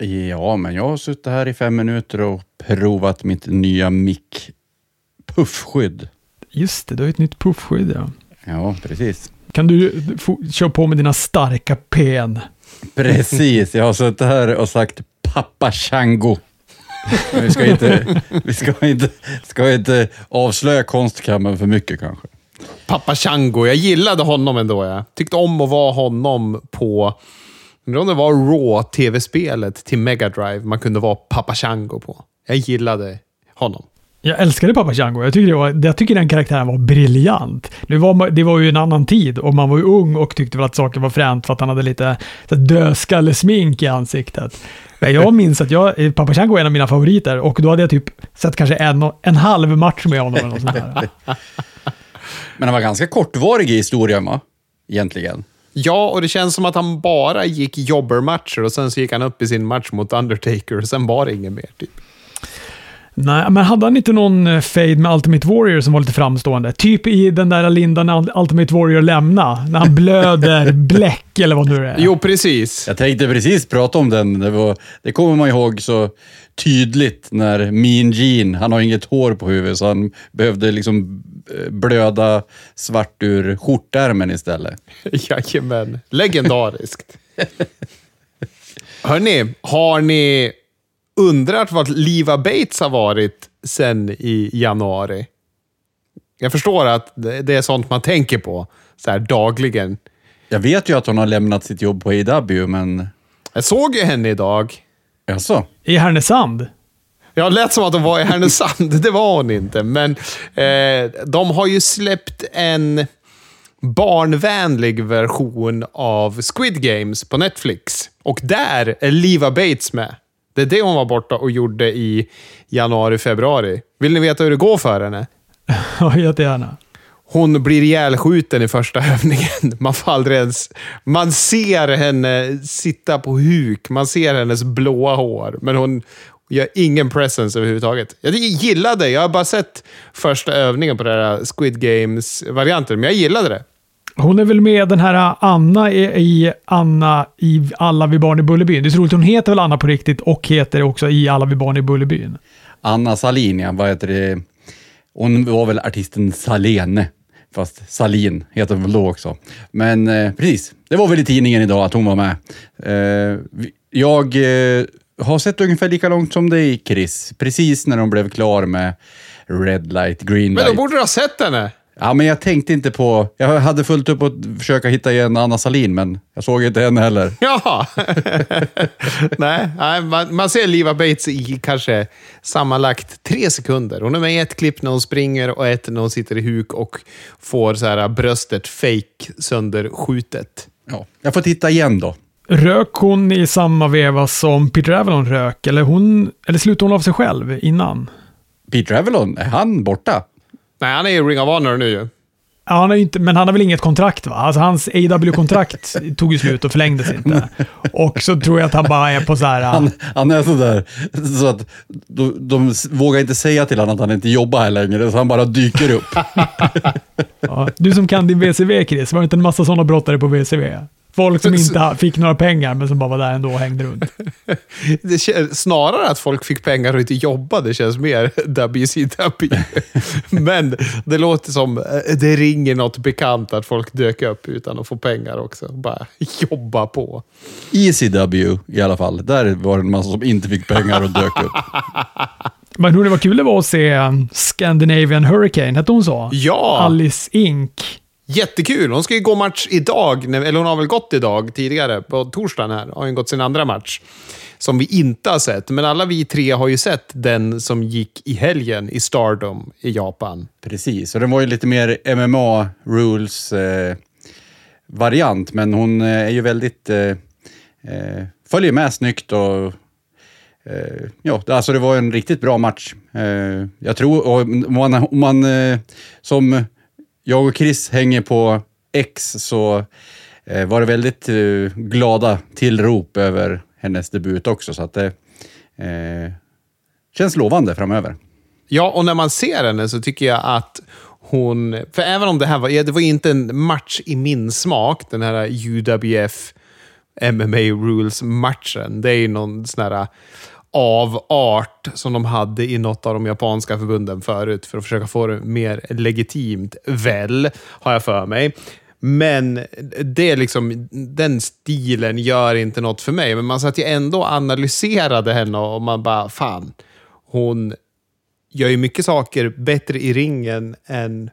Ja, men jag har suttit här i fem minuter och provat mitt nya mick puffskydd. Just det, du har ett nytt puffskydd ja. Ja, precis. Kan du köra på med dina starka pen? Precis, jag har suttit här och sagt pappa Chango. Men vi ska inte, vi ska inte, ska inte avslöja konstkammaren för mycket kanske. Pappa Chango, jag gillade honom ändå. Jag tyckte om att vara honom på... Undrar om det var Raw-tv-spelet till Mega Drive man kunde vara Pappa Chango på. Jag gillade honom. Jag älskade Pappa Django. Jag tycker, var, jag tycker den karaktären var briljant. Det var, det var ju en annan tid och man var ju ung och tyckte väl att saker var fränt för att han hade lite dödskallesmink i ansiktet. Men jag minns att jag, Pappa Django är en av mina favoriter och då hade jag typ sett kanske en, en halv match med honom eller något sånt där. Men han var ganska kortvarig i historien, va? Egentligen. Ja, och det känns som att han bara gick jobbermatcher och sen så gick han upp i sin match mot Undertaker och sen var det inget mer. Typ. Nej, men hade han inte någon eh, fade med Ultimate Warrior som var lite framstående? Typ i den där Linda när Ultimate Warrior lämna när han blöder bläck eller vad nu det är. Jo, precis. Jag tänkte precis prata om den. Det, var, det kommer man ihåg så tydligt när Mean Gene, han har inget hår på huvudet så han behövde liksom blöda svart ur skjortärmen istället. Jajamän. Legendariskt. Hörni, har ni undrat vart Liva Bates har varit sen i januari? Jag förstår att det det är sånt man tänker på så här dagligen. Jag vet ju att hon har lämnat sitt jobb på AW, men... Jag såg ju henne idag. Jaså? I Härnösand. Jag lät som att hon var i Härnösand. Det var hon inte. Men eh, de har ju släppt en barnvänlig version av Squid Games på Netflix. Och där är Liva Bates med. Det är det hon var borta och gjorde i januari, februari. Vill ni veta hur det går för henne? Ja, jättegärna. Hon blir ihjälskjuten i första övningen. Man får aldrig ens... Man ser henne sitta på huk. Man ser hennes blåa hår. Men hon gör ingen presence överhuvudtaget. Jag gillade Jag har bara sett första övningen på den här Squid Games-varianten, men jag gillade det. Hon är väl med den här Anna i, i Anna i Alla vi barn i Bullerbyn. Det är så roligt, hon heter väl Anna på riktigt och heter också i Alla vi barn i Bullerbyn. Anna Salin, ja. Vad heter det? Hon var väl artisten Salene. Fast Salin heter hon väl då också. Men eh, precis, det var väl i tidningen idag att hon var med. Eh, jag eh, har sett ungefär lika långt som dig, Chris. Precis när de blev klar med Red light, green Men då light. borde du ha sett henne. Ja, men jag tänkte inte på... Jag hade fullt upp att försöka hitta igen Anna Salin, men jag såg inte henne heller. Ja. nej, nej man, man ser Liva Bates i kanske sammanlagt tre sekunder. Hon är med i ett klipp när hon springer och ett när hon sitter i huk och får så här bröstet fake sönderskjutet. Ja, jag får titta igen då. Rök hon i samma veva som Peter Avalon rök? Eller, hon, eller slutade hon av sig själv innan? Peter Avalon, är han borta? Nej, han är i Ring of Honor nu ju. Ja, han ju inte, men han har väl inget kontrakt va? Alltså hans AW-kontrakt tog ju slut och förlängdes inte. Och så tror jag att han bara är på så här... Han, han är sådär, så att de, de vågar inte säga till honom att han inte jobbar här längre, så han bara dyker upp. Ja, du som kan din VCV Chris, var det inte en massa sådana brottare på VCV? Folk som inte fick några pengar men som bara var där ändå och hängde runt. Det känns, snarare att folk fick pengar och inte jobbade känns mer WCW. Men det låter som eh, det ringer något bekant att folk dök upp utan att få pengar också. Bara jobba på. ECW i alla fall, där var det en massa som inte fick pengar och dök upp. Men hur det var kul det var att se Scandinavian Hurricane, hette hon så? Ja! Alice Inc. Jättekul! Hon ska ju gå match idag, eller hon har väl gått idag tidigare, på torsdagen här, har hon gått sin andra match. Som vi inte har sett, men alla vi tre har ju sett den som gick i helgen i Stardom i Japan. Precis, och den var ju lite mer MMA rules eh, variant, men hon eh, är ju väldigt... Eh, eh följer med snyggt och... Eh, ja, alltså det var en riktigt bra match. Eh, jag tror, om man, om man eh, som jag och Chris hänger på X så eh, var det väldigt eh, glada tillrop över hennes debut också, så att det eh, känns lovande framöver. Ja, och när man ser henne så tycker jag att hon... För även om det här var... ja, Det var inte en match i min smak, den här UWF MMA Rules-matchen. Det är ju någon sån här avart som de hade i något av de japanska förbunden förut för att försöka få det mer legitimt, väl, har jag för mig. Men det är liksom, den stilen gör inte något för mig. Men man satt ju ändå och analyserade henne och man bara, fan, hon gör ju mycket saker bättre i ringen än,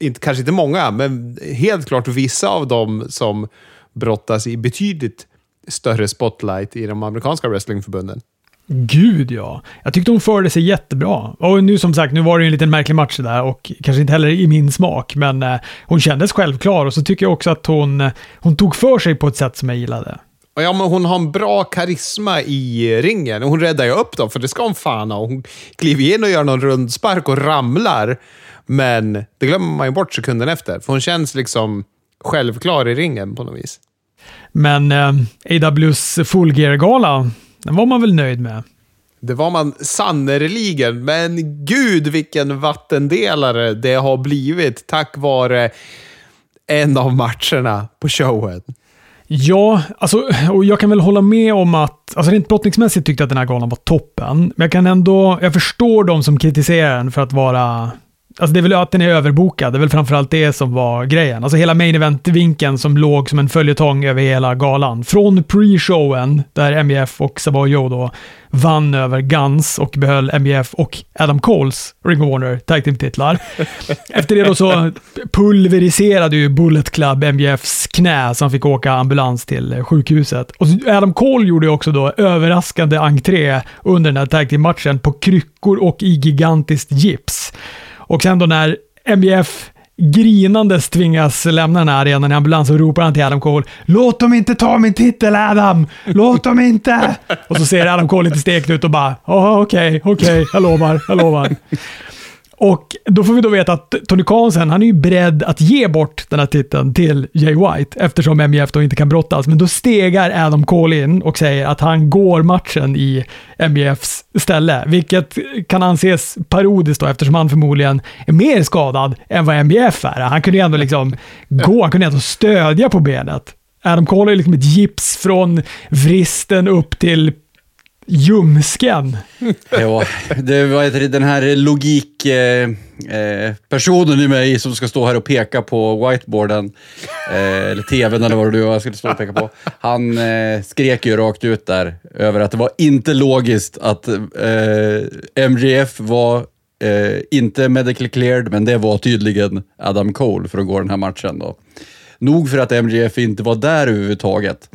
inte, kanske inte många, men helt klart vissa av dem som brottas i betydligt större spotlight i de amerikanska wrestlingförbunden. Gud ja. Jag tyckte hon förde sig jättebra. Och nu som sagt, nu var det en liten märklig match där och kanske inte heller i min smak, men eh, hon kändes självklar och så tycker jag också att hon, eh, hon tog för sig på ett sätt som jag gillade. Ja, men hon har en bra karisma i ringen. Hon räddar ju upp dem, för det ska hon fan ha. Hon kliver in och gör någon rundspark och ramlar. Men det glömmer man ju bort sekunden efter, för hon känns liksom självklar i ringen på något vis. Men eh, AWs Full Gear-gala, den var man väl nöjd med? Det var man sannerligen, men gud vilken vattendelare det har blivit tack vare en av matcherna på showen. Ja, alltså, och jag kan väl hålla med om att, alltså rent brottningsmässigt tyckte jag att den här galan var toppen. Men jag kan ändå, jag förstår de som kritiserar den för att vara Alltså det är väl att den är överbokad. Det är väl framförallt det som var grejen. Alltså hela main event-vinkeln som låg som en följetong över hela galan. Från pre-showen, där MBF och Savoy Joe då vann över Guns och behöll MBF och Adam Coles Ring of Warner Tag Team-titlar. Efter det då så pulveriserade ju Bullet Club MBFs knä så han fick åka ambulans till sjukhuset. Och Adam Cole gjorde också då överraskande entré under den här Tag Team-matchen på kryckor och i gigantiskt gips. Och sen då när MBF grinandes tvingas lämna den här arenan i ambulans och ropar han till Adam Cole “Låt dem inte ta min titel Adam! Låt dem inte!” Och så ser Adam Cole lite stekt ut och bara “Okej, okej, okay, okay, jag lovar, jag lovar”. Och då får vi då veta att Tony Khan sen, han är ju beredd att ge bort den här titeln till Jay White eftersom MJF då inte kan brottas. Men då stegar Adam Cole in och säger att han går matchen i MJFs ställe, vilket kan anses parodiskt då eftersom han förmodligen är mer skadad än vad MJF är. Han kunde ju ändå liksom gå, han kunde ändå stödja på benet. Adam Cole är liksom ett gips från vristen upp till ljumsken. ja, det var den här logikpersonen eh, eh i mig som ska stå här och peka på whiteboarden, eh, eller tvn eller vad det var jag skulle stå och peka på. Han eh, skrek ju rakt ut där över att det var inte logiskt att eh, MGF var eh, inte medical cleared, men det var tydligen Adam Cole för att gå den här matchen. Då. Nog för att MGF inte var där överhuvudtaget.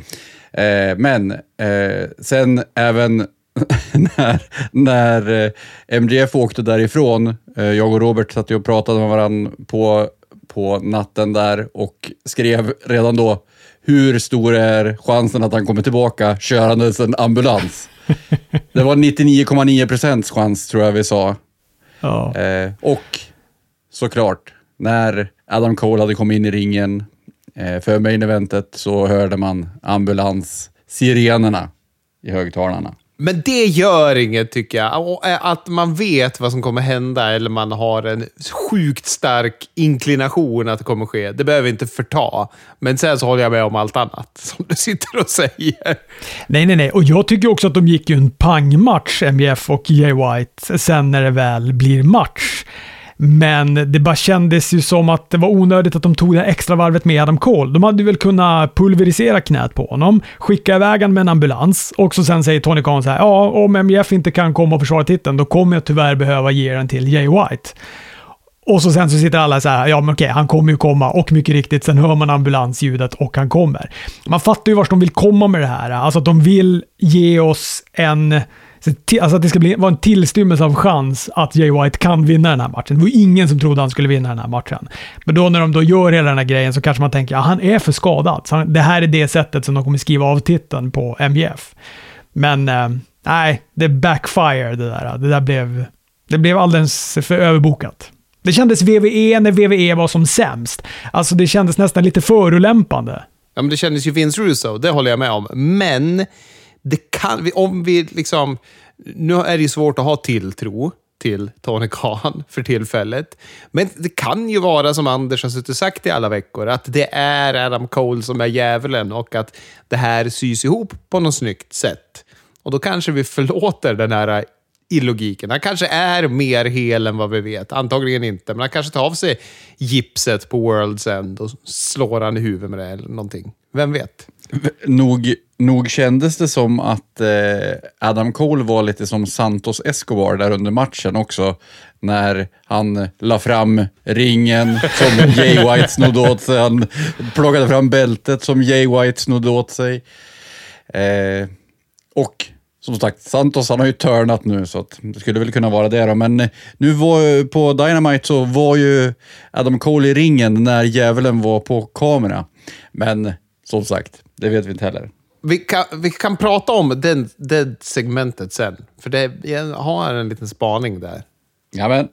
Eh, men eh, sen även när, när eh, MGF åkte därifrån, eh, jag och Robert satt och pratade med varandra på, på natten där och skrev redan då hur stor är chansen att han kommer tillbaka körandes en ambulans? Det var 99,9 procents chans tror jag vi sa. Ja. Eh, och såklart, när Adam Cole hade kommit in i ringen för main eventet så hörde man ambulans-sirenerna i högtalarna. Men det gör inget tycker jag. Eh, att man vet vad som kommer hända eller man har en sjukt stark inklination att det kommer ske, det behöver inte förta. Men sen så håller jag med om allt annat som du sitter och säger. Nej, nej, nej. Och jag tycker också att de gick ju en pangmatch, MJF och Jay White, sen när det väl blir match. Men det bara kändes ju som att det var onödigt att de tog det extra varvet med Adam Cole. De hade väl kunnat pulverisera knät på honom, skicka iväg honom med en ambulans och så sen säger Tony Khan så här, ja, om MJF inte kan komma och försvara titeln, då kommer jag tyvärr behöva ge den till Jay White. Och så sen så sitter alla så här, ja men okej, han kommer ju komma och mycket riktigt, sen hör man ambulansljudet och han kommer. Man fattar ju vart de vill komma med det här. Alltså att de vill ge oss en Alltså att det ska bli, vara en tillstymmelse av chans att Jay White kan vinna den här matchen. Det var ingen som trodde han skulle vinna den här matchen. Men då när de då gör hela den här grejen så kanske man tänker att ja, han är för skadad. Så han, det här är det sättet som de kommer skriva av titeln på MJF. Men eh, nej, det backfire det där. Det där blev, det blev alldeles för överbokat. Det kändes VVE när VVE var som sämst. Alltså det kändes nästan lite förolämpande. Ja, men det kändes ju Vince Russo, det håller jag med om. Men det kan, om vi liksom... Nu är det ju svårt att ha tilltro till Tony Khan för tillfället. Men det kan ju vara som Anders har suttit och sagt i alla veckor, att det är Adam Cole som är djävulen och att det här sys ihop på något snyggt sätt. Och då kanske vi förlåter den här illogiken. Han kanske är mer hel än vad vi vet. Antagligen inte, men han kanske tar av sig gipset på World's End och slår han i huvudet med det eller någonting. Vem vet? Nog, nog kändes det som att eh, Adam Cole var lite som Santos Escobar där under matchen också. När han la fram ringen som Jay White snodde åt sig. Han plockade fram bältet som Jay White snodde åt sig. Eh, och som sagt, Santos han har ju turnat nu så det skulle väl kunna vara det då. Men nu var, på Dynamite så var ju Adam Cole i ringen när djävulen var på kamera. Men som sagt, det vet vi inte heller. Vi kan, vi kan prata om den, det segmentet sen. För det, jag har en liten spaning där. Ja, men.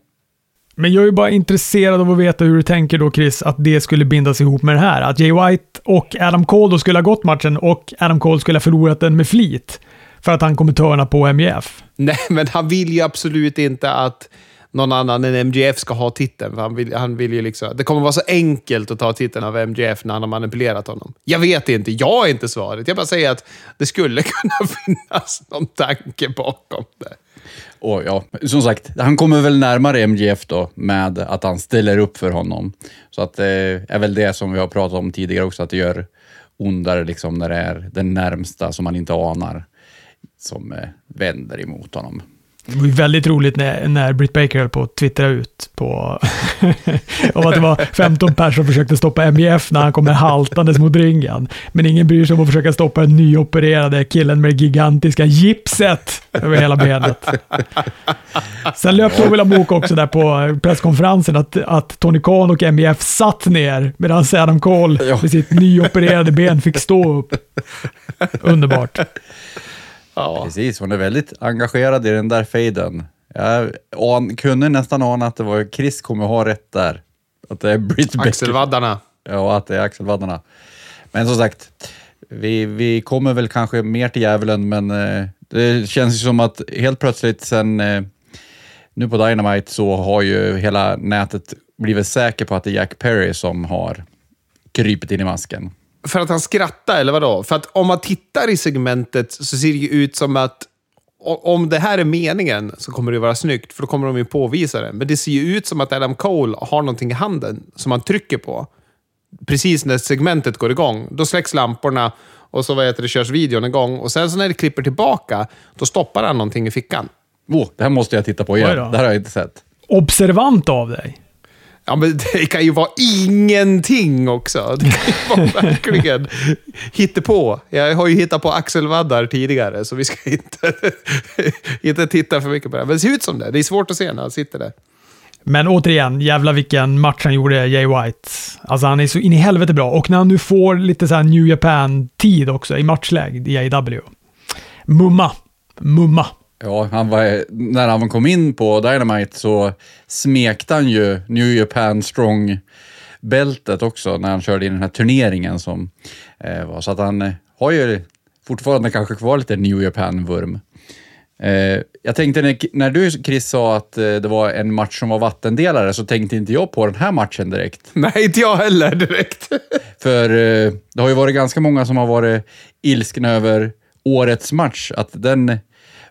Men jag är ju bara intresserad av att veta hur du tänker då Chris, att det skulle bindas ihop med det här. Att Jay White och Adam Cole då skulle ha gått matchen och Adam Cole skulle ha förlorat den med flit. För att han kommer törna på MJF. Nej, men han vill ju absolut inte att någon annan än MGF ska ha titeln. För han vill, han vill ju liksom, det kommer vara så enkelt att ta titeln av MGF när han har manipulerat honom. Jag vet inte, jag är inte svaret. Jag bara säger att det skulle kunna finnas någon tanke bakom det. Och ja, som sagt, han kommer väl närmare MJF då med att han ställer upp för honom. Så att det är väl det som vi har pratat om tidigare också, att det gör ondare liksom när det är den närmsta som man inte anar som eh, vänder emot honom. Det var väldigt roligt när, när Britt Baker höll på att twittra ut på om att det var 15 personer som försökte stoppa MJF när han kommer haltandes mot ringen. Men ingen bryr sig om att försöka stoppa den nyopererade killen med det gigantiska gipset över hela benet. Sen löpte Ola Mok också där på presskonferensen att, att Tony Khan och MJF satt ner medan Adam Cole med sitt nyopererade ben fick stå upp. Underbart. Ja. Precis, hon är väldigt engagerad i den där fejden. Jag an, kunde nästan ana att det var Chris kommer ha rätt där. Att det är Britt Axelvaddarna. Ja, att det är axelvaddarna. Men som sagt, vi, vi kommer väl kanske mer till djävulen, men eh, det känns ju som att helt plötsligt sen eh, nu på Dynamite så har ju hela nätet blivit säker på att det är Jack Perry som har krypit in i masken. För att han skrattar, eller vadå? För att om man tittar i segmentet så ser det ju ut som att om det här är meningen så kommer det vara snyggt, för då kommer de ju påvisa det. Men det ser ju ut som att Adam Cole har någonting i handen som han trycker på. Precis när segmentet går igång. Då släcks lamporna och så vad heter det, körs videon igång. Och sen så när det klipper tillbaka, då stoppar han någonting i fickan. Oh, det här måste jag titta på igen. Det här har jag inte sett. Observant av dig. Ja, men det kan ju vara ingenting också. Det kan ju vara verkligen hittepå. Jag har ju hittat på axelvaddar tidigare, så vi ska inte, inte titta för mycket på det. Men det ser ut som det. Det är svårt att se när han sitter där. Men återigen, jävla vilken match han gjorde, Jay White. Alltså han är så in i helvete bra. Och när han nu får lite så New Japan-tid också i matchläge i AEW. Mumma. Mumma. Ja, han var, när han kom in på Dynamite så smekte han ju New Japan Strong-bältet också när han körde in den här turneringen som eh, var. Så att han eh, har ju fortfarande kanske kvar lite New Japan-vurm. Eh, jag tänkte när, när, du Chris sa att eh, det var en match som var vattendelare så tänkte inte jag på den här matchen direkt. Nej, inte jag heller direkt. För eh, det har ju varit ganska många som har varit ilskna över årets match, att den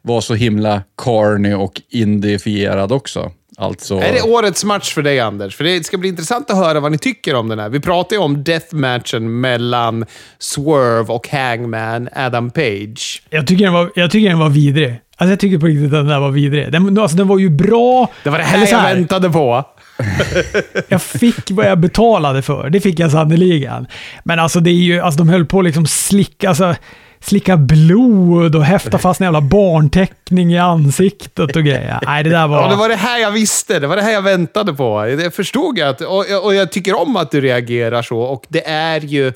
var så himla carny och indifierad också. Alltså... Är det årets match för dig, Anders? För det ska bli intressant att höra vad ni tycker om den här. Vi pratar ju om deathmatchen mellan Swerve och Hangman Adam Page. Jag tycker den var, jag tycker den var vidrig. Alltså jag tycker på riktigt att den där var vidrig. Den, alltså den var ju bra. Det var det här, här. jag väntade på. jag fick vad jag betalade för. Det fick jag sannerligen. Men alltså det är ju, alltså de höll på att liksom slicka, alltså slicka blod och häfta fast en jävla barnteckning i ansiktet och grejer. Nej, det där var... Ja, det var det här jag visste. Det var det här jag väntade på. Det förstod jag. Att, och, och jag tycker om att du reagerar så. Och det är ju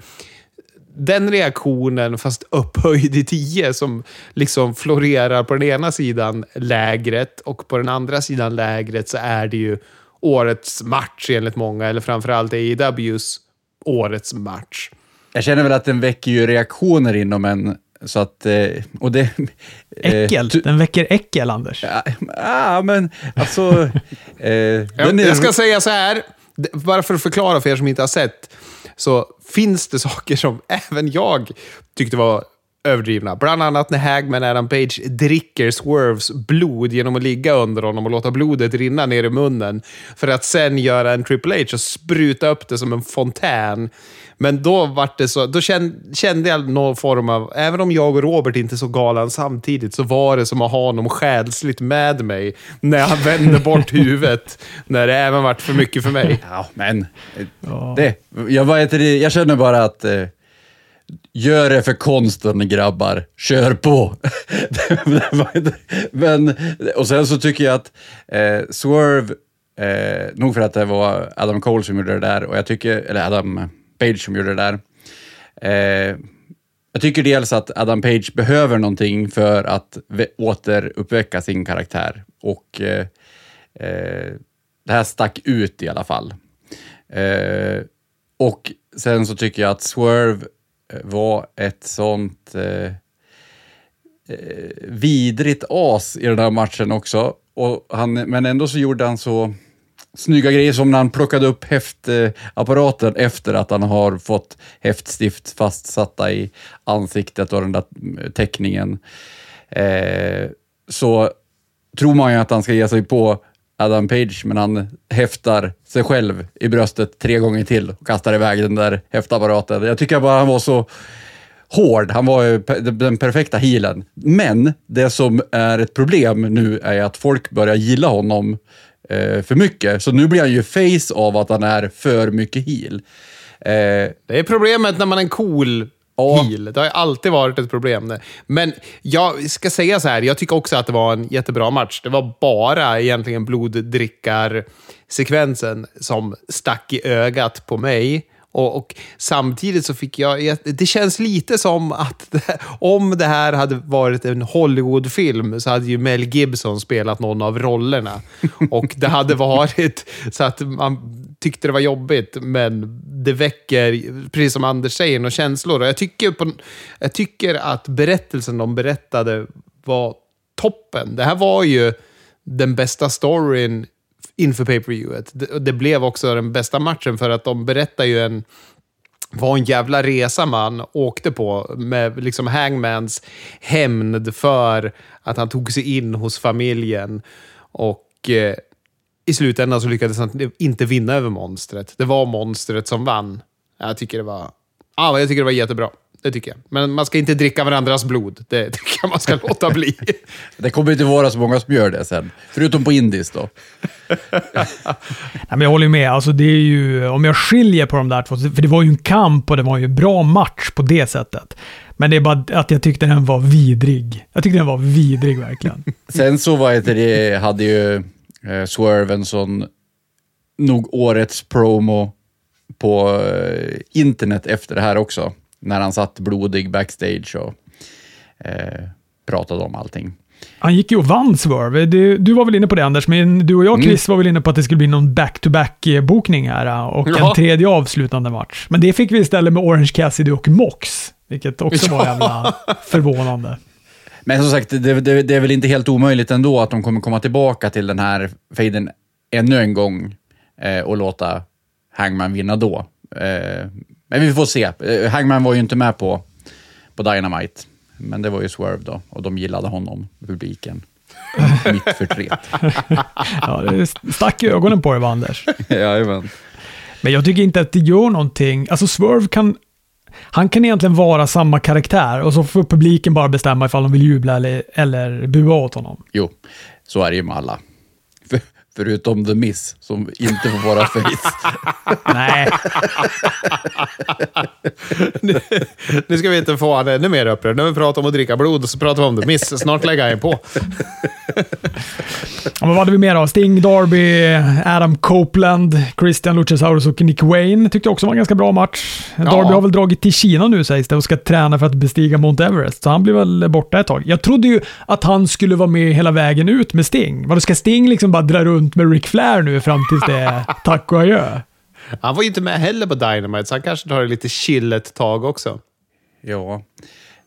den reaktionen, fast upphöjd i tio, som liksom florerar på den ena sidan lägret och på den andra sidan lägret så är det ju årets match enligt många, eller framförallt AEWs årets match. Jag känner väl att den väcker ju reaktioner inom en Så att, eh, och det... eh, Äckel. ty- Den väcker äckel, Anders. Ja, ja, men alltså... Eh, Jag, jag ska säga så här, bara för att förklara för er som inte har sett, så finns det saker som även jag tyckte var överdrivna. Bland annat när Hagman Adam Page dricker Swerves blod genom att ligga under honom och låta blodet rinna ner i munnen. För att sen göra en Triple H och spruta upp det som en fontän. Men då, var det så, då kände, jag någon form av, även om jag och Robert inte så galan samtidigt, så var det som att ha honom själsligt med mig när han vände bort huvudet. När det även vart för mycket för mig. Ja, men... eh, Det, jag, vad heter det, jag känner bara att... Eh, gör det för konsten, grabbar. Kör på! men, och sen så tycker jag att eh, Swerve, eh, nog för att det var Adam Cole som gjorde det där, och jag tycker, eller Adam Page som gjorde det där. Eh, jag tycker dels att Adam Page behöver någonting för att återuppväcka sin karaktär. Och eh, eh, det här stack ut i alla fall. Eh, och sen så tycker jag att Swerve var ett sånt eh, eh, vidrigt as i den här matchen också. Och han, men ändå så gjorde han så snygga grejer som när han plockade upp häftapparaten efter att han har fått häftstift fastsatta i ansiktet och den där eh, teckningen. Eh, så tror man ju att han ska ge sig på Adam Page, men han häftar sig själv i bröstet tre gånger till och kastar iväg den där häftapparaten. Jag tycker bara han var så hård. Han var ju den perfekta healen. Men det som är ett problem nu är att folk börjar gilla honom eh, för mycket. Så nu blir han ju face av att han är för mycket heal. Eh, Det är problemet när man är en cool Ja. heel. Det har ju alltid varit ett problem. Men jag ska säga så här, jag tycker också att det var en jättebra match. Det var bara egentligen bloddrickarsekvensen som stack i ögat på mig. Och, och samtidigt så fick jag... Det känns lite som att det, om det här hade varit en Hollywoodfilm så hade ju Mel Gibson spelat någon av rollerna. Och det hade varit så att man tyckte det var jobbigt, men det väcker, precis som Anders säger, några känslor. Och jag tycker, på, jag tycker att berättelsen de berättade var toppen. Det här var ju den bästa storyn inför pay-per-viewet. Det, det blev också den bästa matchen för att de berättar ju en vad en jävla resa man åkte på med liksom Hangmans hämnd för att han tog sig in hos familjen. Och eh, i slutändan så lyckades han inte vinna över monstret. Det var monstret som vann. Jag tycker det var, ah, jag tycker det var jättebra. Det tycker jag. Men man ska inte dricka varandras blod. Det tycker jag man ska låta bli. det kommer inte vara så många som gör det sen. Förutom på Indis då. Nej, men jag håller med. Alltså, det är ju, om jag skiljer på de där två, för det var ju en kamp och det var ju en bra match på det sättet. Men det är bara att jag tyckte den var vidrig. Jag tyckte den var vidrig verkligen. Sen så var det, det hade ju eh, Swerve en sån, nog årets promo på eh, internet efter det här också. När han satt blodig backstage och eh, pratade om allting. Han gick ju och vann Swerve. Du, du var väl inne på det Anders, men du och jag Chris var väl inne på att det skulle bli någon back-to-back-bokning här och Ja. en tredje avslutande match. Men det fick vi istället med Orange Cassidy och Mox, vilket också var Ja. jävla förvånande. Men som sagt, det, det, det är väl inte helt omöjligt ändå att de kommer komma tillbaka till den här fejden ännu en gång eh, och låta Hangman vinna då. Eh, men vi får se. Eh, Hangman var ju inte med på, på Dynamite, men det var ju Swerve då och de gillade honom, publiken. Mitt förtret. Ja, det stack i ögonen på dig Anders? Jajamän. Men jag tycker inte att det gör någonting. Alltså Swerve kan... Han kan egentligen vara samma karaktär och så får publiken bara bestämma ifall de vill jubla eller, eller bua åt honom. Jo, så är det ju med alla. För, förutom The Miss, som inte får vara face. Nej, nu ska vi inte få han ännu mer upprörd. När vi pratar om att dricka blod så pratar vi om det. Miss, snart lägger jag på. Ja, men vad hade vi mer då? Sting, Darby, Adam Copeland, Christian Luchasaurus och Nick Wayne tyckte jag också var en ganska bra match. Darby har väl dragit till Kina nu sägs det och ska träna för att bestiga Mount Everest, så han blir väl borta ett tag. Jag trodde ju att han skulle vara med hela vägen ut med Sting. Vadå, ska Sting liksom bara dra runt med Ric Flair nu fram tills det är tack och adjö? Han var ju inte med heller på Dynamite, så han kanske tar det lite chill ett tag också. Ja.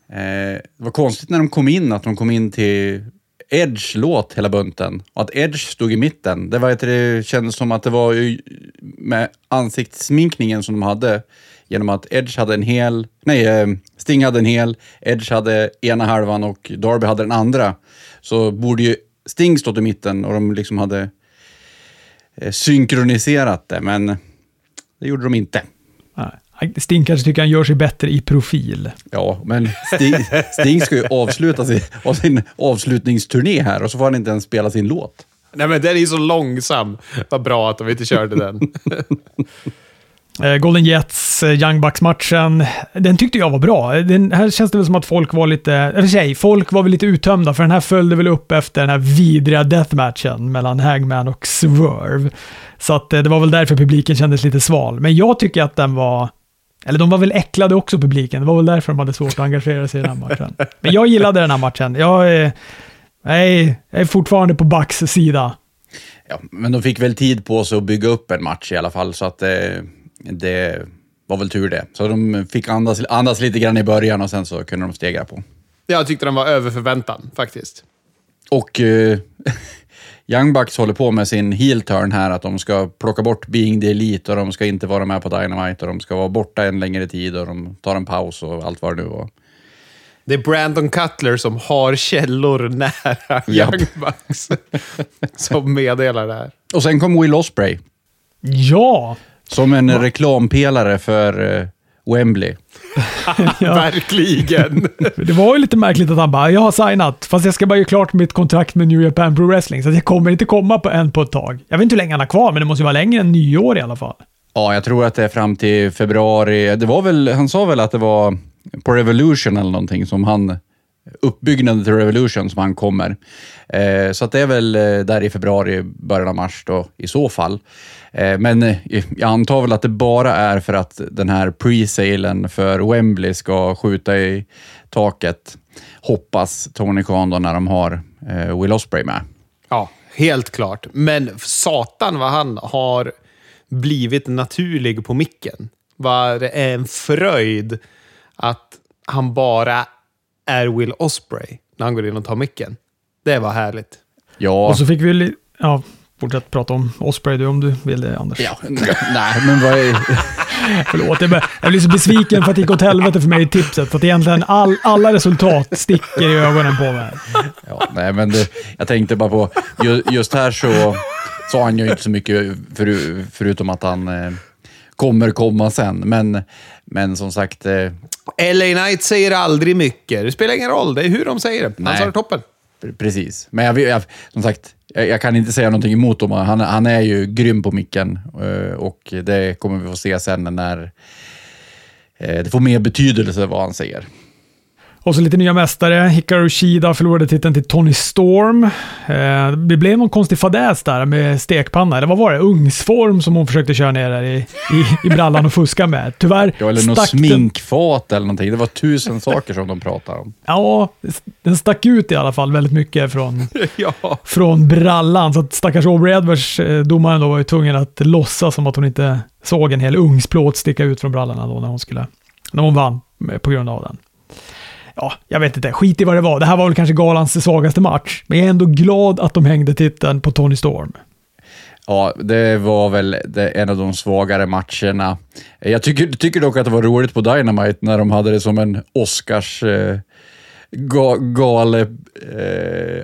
det var konstigt när de kom in, att de kom in till Edge låt hela bunten. Och att Edge stod i mitten. Det, var, det kändes som att det var ju med ansiktssminkningen som de hade. Genom att Edge hade en hel, nej, eh, Sting hade en hel, Edge hade ena halvan och Darby hade den andra. Så borde ju Sting stått i mitten och de liksom hade eh, synkroniserat det, men det gjorde de inte. Sting kanske tycker han gör sig bättre i profil. Ja, men Sting, Sting ska ju avsluta sin, sin avslutningsturné här och så får han inte ens spela sin låt. Nej, men den är ju så långsam. Vad bra att de inte körde den. Eh, Golden Jets, eh, Young Bucks-matchen, den tyckte jag var bra. Den här känns det väl som att folk var lite, eller sig, folk var väl lite uttömda, för den här följde väl upp efter den här vidriga deathmatchen mellan Hagman och Swerve. Så att eh, det var väl därför publiken kändes lite sval. Men jag tycker att den var, eller de var väl äcklade också publiken, det var väl därför de hade svårt att engagera sig i den här matchen. Men jag gillade den här matchen. Jag är, jag är fortfarande på Bucks sida. Ja, men de fick väl tid på sig att bygga upp en match i alla fall, så att eh det var väl tur det. Så de fick andas, andas lite grann i början och sen så kunde de stegra på. Jag tyckte den var över förväntan, faktiskt. Och uh, Young Bucks håller på med sin heel turn här, att de ska plocka bort Being the Elite och de ska inte vara med på Dynamite och de ska vara borta en längre tid och de tar en paus och allt vad det nu var. Det är Brandon Cutler som har källor nära. Young Bucks som meddelar det här. Och sen kom Will Osprey. Ja! Som en Va? reklampelare för uh, Wembley. ja. Verkligen. det var ju lite märkligt att han bara, jag har signat, fast jag ska bara göra klart mitt kontrakt med New Japan Pro Wrestling, så jag kommer inte komma på en på ett tag. Jag vet inte hur länge han har kvar, men det måste ju vara längre än nyår i alla fall. Ja, jag tror att det är fram till februari. Det var väl, han sa väl att det var på Revolution eller någonting som han uppbyggnaden till Revolution som han kommer. Eh, så att det är väl eh, där i februari, början av mars då, i så fall. Eh, men eh, jag antar väl att det bara är för att den här pre-salen för Wembley ska skjuta i taket. Hoppas Tony Khan då när de har eh, Will Osprey med. Ja, helt klart. Men satan vad han har blivit naturlig på micken. Vad det är en fröjd att han bara är Will Osprey när han går in och tar micken. Det var härligt. Ja. Och så fick vi... Ja, fortsätt prata om Osprey du om du vill det, Anders. Ja, nej, men vad är... Förlåt, jag, jag blir så besviken för att det gick åt helvete för mig i tipset. Att egentligen all, alla resultat sticker i ögonen på mig. Ja, nej, men det, jag tänkte bara på, just här så sa han ju inte så mycket för, förutom att han eh, kommer komma sen. Men, men som sagt... Eh, LA Knight säger aldrig mycket. Det spelar ingen roll. Det är hur de säger det. Han sa det toppen. Precis. Men jag, jag, som sagt, jag, jag, kan inte säga någonting emot honom. Han, han är ju grym på micken eh, och det kommer vi få se sen när eh, det får mer betydelse vad han säger. Och så lite nya mästare. Hikaru Shida förlorade titeln till Tony Storm. Eh, det blev någon konstig fadäs där med stekpanna, eller vad var det? Ugnsform som hon försökte köra ner där i, i, i brallan och fuska med. Tyvärr Ja, eller något sminkfat eller någonting. Det var tusen saker som de pratade om. Ja, den stack ut i alla fall väldigt mycket från, ja. från brallan. Så att stackars Aubrey Edwards, eh, domaren, då var ju tvungen att låtsas som att hon inte såg en hel ugnsplåt sticka ut från brallan då när hon skulle, när hon vann på grund av den ja, jag vet inte, skit i vad det var. Det här var väl kanske galans svagaste match. Men jag är ändå glad att de hängde titeln på Tony Storm. Ja, det var väl en av de svagare matcherna. Jag tycker, tycker dock att det var roligt på Dynamite när de hade det som en Oscars eh, ga, gal, eh,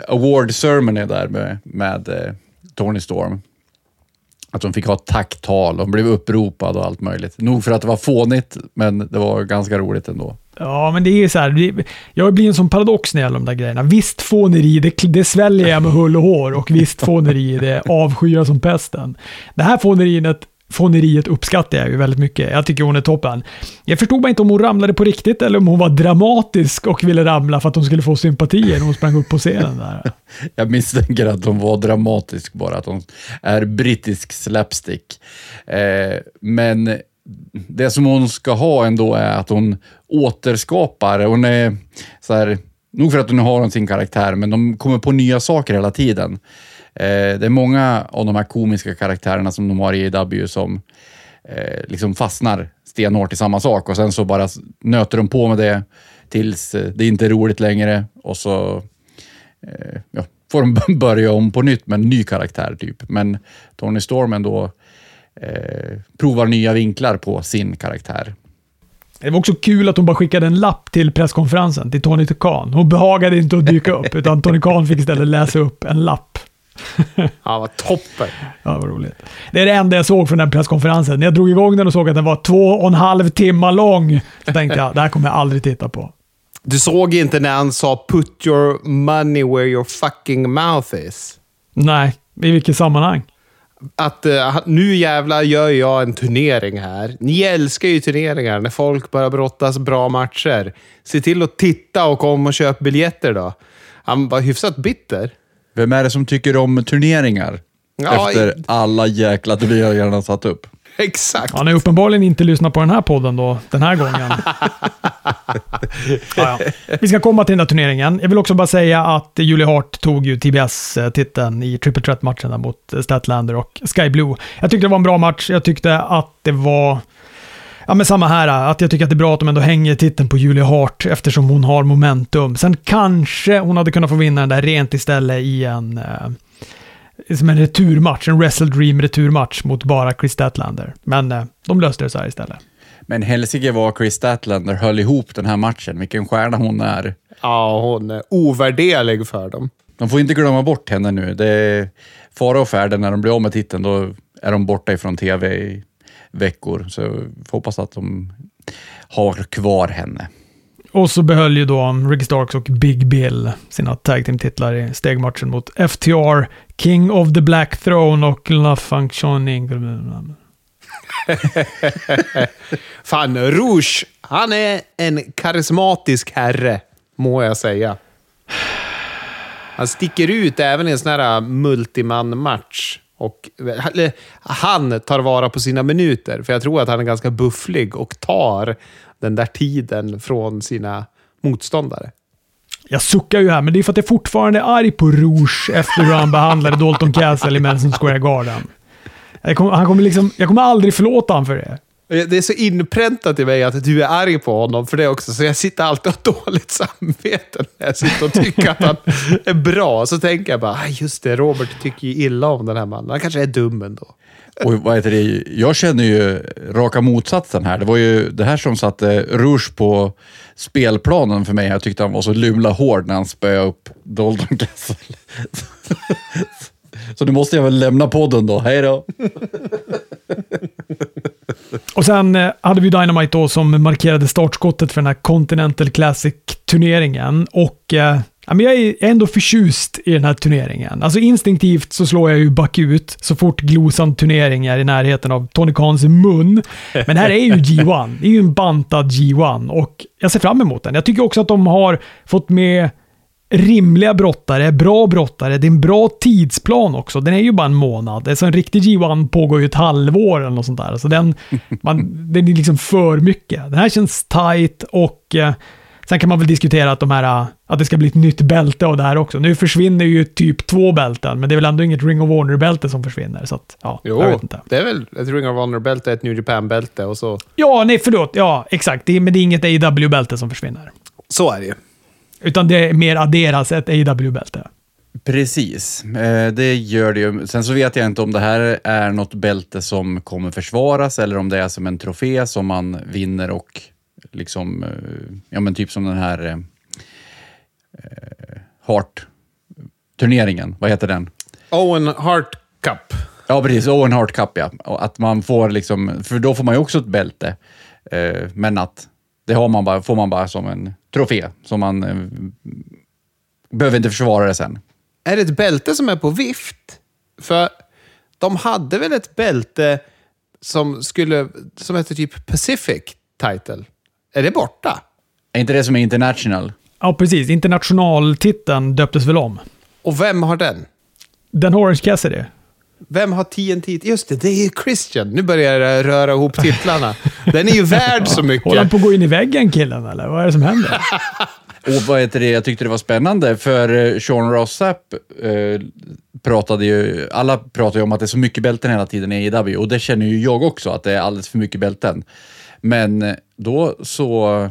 award ceremony där med, med eh, Tony Storm. Att de fick ha tacktal, de blev uppropade och allt möjligt. Nog för att det var fånigt, men det var ganska roligt ändå. Ja, men det är ju så här. Jag blir en sån paradox när det gäller de där grejerna. Visst fåneri, det, det sväljer jag med hull och hår och visst fåneri, det avskyr jag som pesten. Det här fåneriet, fåneriet uppskattar jag ju väldigt mycket. Jag tycker hon är toppen. Jag förstod bara inte om hon ramlade på riktigt eller om hon var dramatisk och ville ramla för att hon skulle få sympatier när hon sprang upp på scenen där. Jag misstänker att hon var dramatisk bara, att hon är brittisk slapstick. Eh, men det som hon ska ha ändå är att hon återskapar. Hon är så här, nog för att hon har sin karaktär, men de kommer på nya saker hela tiden. Eh, det är många av de här komiska karaktärerna som de har i EW som eh, liksom fastnar stenhårt i samma sak och sen så bara nöter de på med det tills eh, det inte är roligt längre och så eh, ja, får de börja om på nytt med en ny karaktär. typ. Men Tony Storm ändå eh, provar nya vinklar på sin karaktär. Det var också kul att hon bara skickade en lapp till presskonferensen, till Tony Khan. Hon behagade inte att dyka upp, utan Tony Khan fick istället läsa upp en lapp. Ja, vad toppen. Ja, vad roligt. Det är det enda jag såg från den presskonferensen. När jag drog igång den och såg att den var två och en halv timme lång, så tänkte jag, det här kommer jag aldrig titta på. Du såg inte när han sa “put your money where your fucking mouth is”? Nej, i vilket sammanhang? Att uh, nu jävlar gör jag en turnering här. Ni älskar ju turneringar när folk bara brottas bra matcher. Se till att titta och kom och köp biljetter då. Han var hyfsat bitter. Vem är det som tycker om turneringar? Ja, Efter alla jäkla turneringar han har satt upp. Exakt. Han har uppenbarligen inte lyssnat på den här podden då, den här gången. ja, ja. Vi ska komma till den här turneringen. Jag vill också bara säga att Julie Hart tog ju TBS-titeln i Triple Threat-matchen där mot Statlander och Sky Blue. Jag tyckte det var en bra match. Jag tyckte att det var... Ja, men samma här. Att jag tycker att det är bra att de ändå hänger titeln på Julie Hart eftersom hon har momentum. Sen kanske hon hade kunnat få vinna den där rent istället i en... Eh, som en returmatch, en Wrestle Dream returmatch mot bara Chris Statlander. Men eh, de löste det så här istället. Men helsike vad Chris Statlander höll ihop den här matchen. Vilken stjärna hon är. Ja, hon är ovärderlig för dem. De får inte glömma bort henne nu. Det är fara och färde när de blir av med titeln. Då är de borta ifrån tv i veckor. Så jag får hoppas att de har kvar henne. Och så behöll ju då Ricky Starks och Big Bill sina tag team-titlar i stegmatchen mot FTR, King of the Black Throne och La Functioning. Fan, Rouge, han är en karismatisk herre, må jag säga. Han sticker ut även i en sån här äh, multiman-match. Och, han tar vara på sina minuter, för jag tror att han är ganska bufflig och tar den där tiden från sina motståndare. Jag suckar ju här, men det är för att jag fortfarande är arg på Rouge efter hur han behandlade Dalton Castle i Madison Square Garden. Jag kommer, han kommer liksom, jag kommer aldrig förlåta honom för det. Det är så inpräntat i mig att du är arg på honom för det också, så jag sitter alltid och har dåligt samvete när jag sitter och tycker att han är bra. Så tänker jag bara, "Ah, just det, Robert tycker ju illa om den här mannen. Han kanske är dum ändå. Och vad heter det? Jag känner ju raka motsatsen här. Det var ju det här som satte Rouge på spelplanen för mig. Jag tyckte han var så lumla hård när han spöade upp Dalton Castle. Så nu måste jag väl lämna podden då. Hej då! Och sen eh, hade vi Dynamite då som markerade startskottet för den här Continental Classic-turneringen. Och eh, ja, men jag är ändå förtjust i den här turneringen. Alltså instinktivt så slår jag ju bakut så fort glosan turnering är i närheten av Tony Khans mun. Men det här är ju G1. Det är ju en bantad G1 och jag ser fram emot den. Jag tycker också att de har fått med rimliga brottare, bra brottare. Det är en bra tidsplan också. Den är ju bara en månad. Alltså en riktig G1 pågår ju ett halvår eller något sånt där. Så den, man, den är liksom för mycket. Den här känns tight och eh, sen kan man väl diskutera att, de här, att det ska bli ett nytt bälte av det här också. Nu försvinner ju typ två bälten, men det är väl ändå inget Ring of Honor-bälte som försvinner. Så att, ja, jag vet inte. det är väl ett Ring of Honor-bälte, ett New Japan-bälte och så. Ja, nej förlåt. Ja, exakt. Det är, men det är inget AW-bälte som försvinner. Så är det ju. Utan det är mer adderas ett AW-bälte. Precis, eh, det gör det ju. Sen så vet jag inte om det här är något bälte som kommer försvaras eller om det är som en trofé som man vinner och liksom, eh, ja men typ som den här eh, eh, Hart-turneringen. Vad heter den? Owen Hart Cup. Ja, precis. Owen Hart Cup, ja. Och att man får liksom, för då får man ju också ett bälte. Eh, men att det har man bara, får man bara som en trofé. Som man eh, behöver inte försvara det sen. Är det ett bälte som är på vift? För de hade väl ett bälte som skulle, som hette typ Pacific Title? Är det borta? Är inte det som är international? Ja, precis. Internationaltiteln döptes väl om. Och vem har den? Den Orange Cassidy. Vem har TNT? Just det, det är ju Christian. Nu börjar jag röra ihop titlarna. Den är ju värd så Håller han mycket. på att gå in i väggen killen, eller? Vad är det som händer? Och vad heter det, jag tyckte det var spännande, för eh, Sean Rossap eh, pratade ju, alla pratar ju om att det är så mycket bälten hela tiden i AEW och det känner ju jag också, att det är alldeles för mycket bälten. Men eh, då så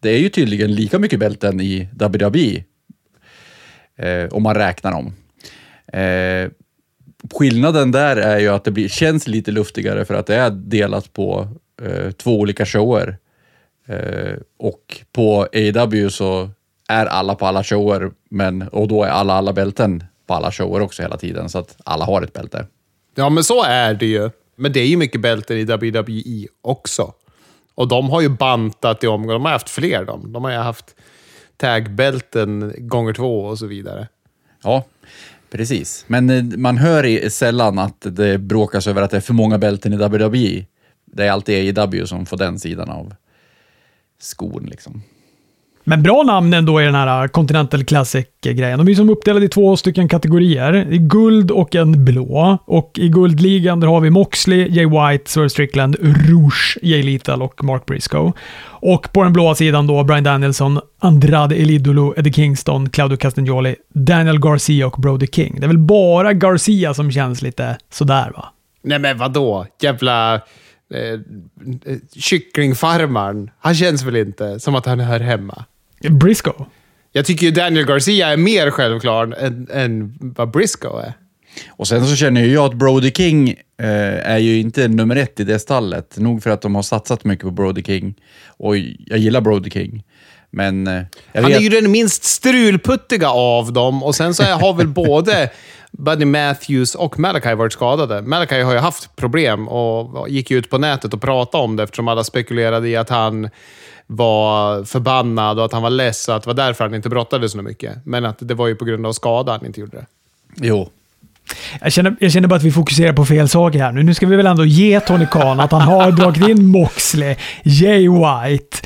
det är ju tydligen lika mycket bälten i WWE. Eh, om man räknar dem. Eh, skillnaden där är ju att det blir, känns lite luftigare för att det är delat på eh, två olika shower. Eh, och på AW så är alla på alla shower, men, och då är alla alla bälten på alla shower också hela tiden, så att alla har ett bälte. Ja, men så är det ju. Men det är ju mycket bälten i WWE också. Och de har ju bantat i omgång. De har haft fler. De, de har ju haft tagbälten gånger två och så vidare. Ja, precis. Men eh, man hör sällan att det bråkas över att det är för många bälten i WWE. Det är alltid AEW som får den sidan av skon. Liksom. Men bra namn ändå i den här äh, Continental Classic-grejen. De är som uppdelade i två stycken kategorier. I guld och en blå. Och i guldligan där har vi Moxley, Jay White, Swerve Strickland, Rouge, Jay Lethal och Mark Briscoe. Och på den blåa sidan då Brian Danielson, Andrade Elidolo, Eddie Kingston, Claudio Castagnoli, Daniel Garcia och Brody King. Det är väl bara Garcia som känns lite sådär va? Nej, men vadå? Jävla eh, eh kycklingfarmaren. Han känns väl inte som att han hör hemma? Briscoe? Jag tycker ju Daniel Garcia är mer självklar än, än vad Briscoe är. Och sen så känner ju jag att Brody King eh, är ju inte nummer ett i det stallet. Nog för att de har satsat mycket på Brody King. Och jag gillar Brody King. Men eh, Han vet... är ju den minst strulputtiga av dem och sen så har väl både Buddy Matthews och Malachi varit skadade. Malachi har ju haft problem och gick ju ut på nätet och pratade om det eftersom alla spekulerade i att han var förbannad och att han var less och att det var därför han inte brottade så mycket. Men att det var ju på grund av skada han inte gjorde det. Jo. Jag känner, jag känner bara att vi fokuserar på fel saker här nu. Nu ska vi väl ändå ge Tony Khan att han har dragit in Moxley, Jay White,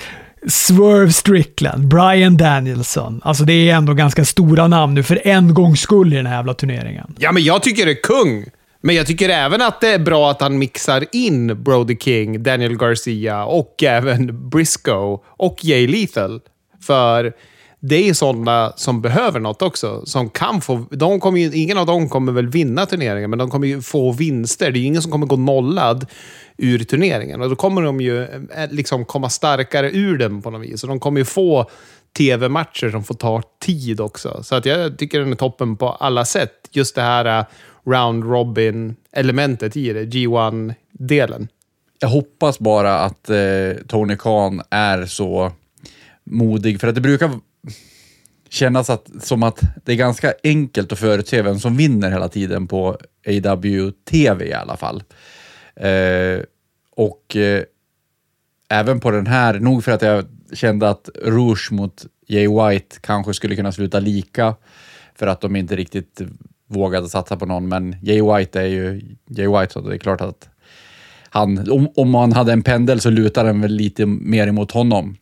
Swerve Strickland, Brian Danielson. Alltså det är ändå ganska stora namn nu för en gångs skull i den här jävla turneringen. Ja, men jag tycker det är kung. Men jag tycker även att det är bra att han mixar in Brody King, Daniel Garcia och även Briscoe och Jay Lethal. För det är sådana som behöver något också. Som kan få, de kommer ju, ingen av dem kommer väl vinna turneringen, men de kommer ju få vinster. Det är ju ingen som kommer gå nollad ur turneringen. Och då kommer de ju eh, liksom komma starkare ur den på något vis. Och de kommer ju få tv-matcher som får ta tid också. Så att jag tycker den är toppen på alla sätt. Just det här eh, round robin-elementet i det, G1-delen. Jag hoppas bara att eh, Tony Khan är så modig, för att det brukar kännas att, som att det är ganska enkelt att förutse vem som vinner hela tiden på AW-TV i alla fall. Eh, och eh, även på den här, nog för att jag kände att Rouge mot Jay White kanske skulle kunna sluta lika, för att de inte riktigt vågade satsa på någon, men Jay White är ju Jay White, så det är klart att han, om, om man hade en pendel så lutar den väl lite mer emot honom.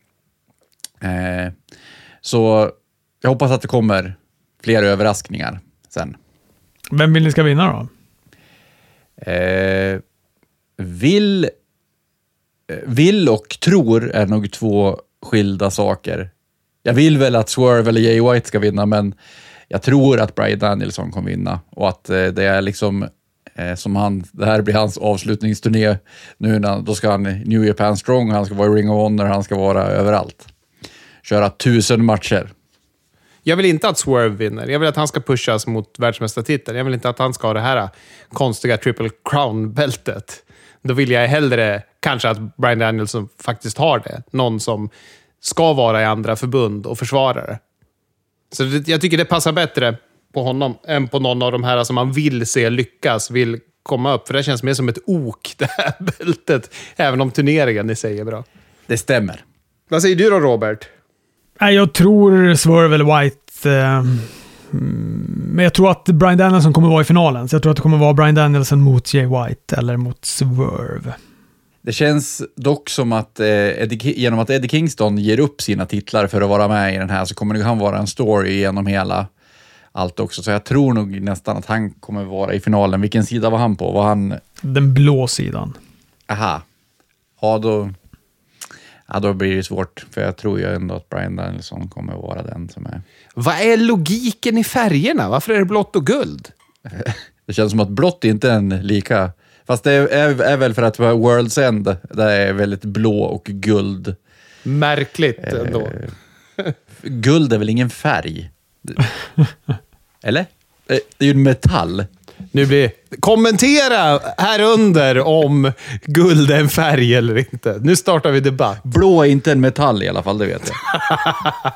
Eh, så jag hoppas att det kommer fler överraskningar sen. Vem vill ni ska vinna då? Eh, vill, eh, vill och tror är nog två skilda saker. Jag vill väl att Swerve eller Jay White ska vinna, men jag tror att Brian Danielson kommer vinna och att eh, det är liksom eh, som han, det här blir hans avslutningsturné nu, när, då ska han New Japan Strong, han ska vara i Ring of Honor, han ska vara överallt. Köra tusen matcher. Jag vill inte att Swerve vinner. Jag vill att han ska pushas mot världsmästartiteln. Jag vill inte att han ska ha det här konstiga Triple Crown-bältet. Då vill jag hellre kanske att Brian Danielson faktiskt har det. Någon som ska vara i andra förbund och försvara det. Så det, jag tycker det passar bättre på honom än på någon av de här som man vill se lyckas, vill komma upp. För det känns mer som ett ok, det här bältet. Även om turneringen i sig är bra. Det stämmer. Vad säger du då, Robert? Jag tror Swerve eller White. Eh, men jag tror att Brian Danielson kommer vara i finalen. Så jag tror att det kommer vara Brian Danielson mot Jay White eller mot Swerve. Det känns dock som att eh, Eddie, genom att Eddie Kingston ger upp sina titlar för att vara med i den här så kommer han vara en story genom hela allt också. Så jag tror nog nästan att han kommer vara i finalen. Vilken sida var han på? Var han... Den blå sidan. Aha. Ja, då... Ja, då blir det svårt. För jag tror ju ändå att Brian Danielson kommer vara den som är... Vad är logiken i färgerna? Varför är det blått och guld? Det känns som att blått inte är en lika... Fast det är, är väl för att World's End, där är väldigt blå och guld Märkligt ändå. Guld är väl ingen färg? Eller? Eh, Det är ju en metall. Nu blir... Kommentera här under om guld är en färg eller inte. Nu startar vi debatt. Blå är inte en metall i alla fall, det vet jag.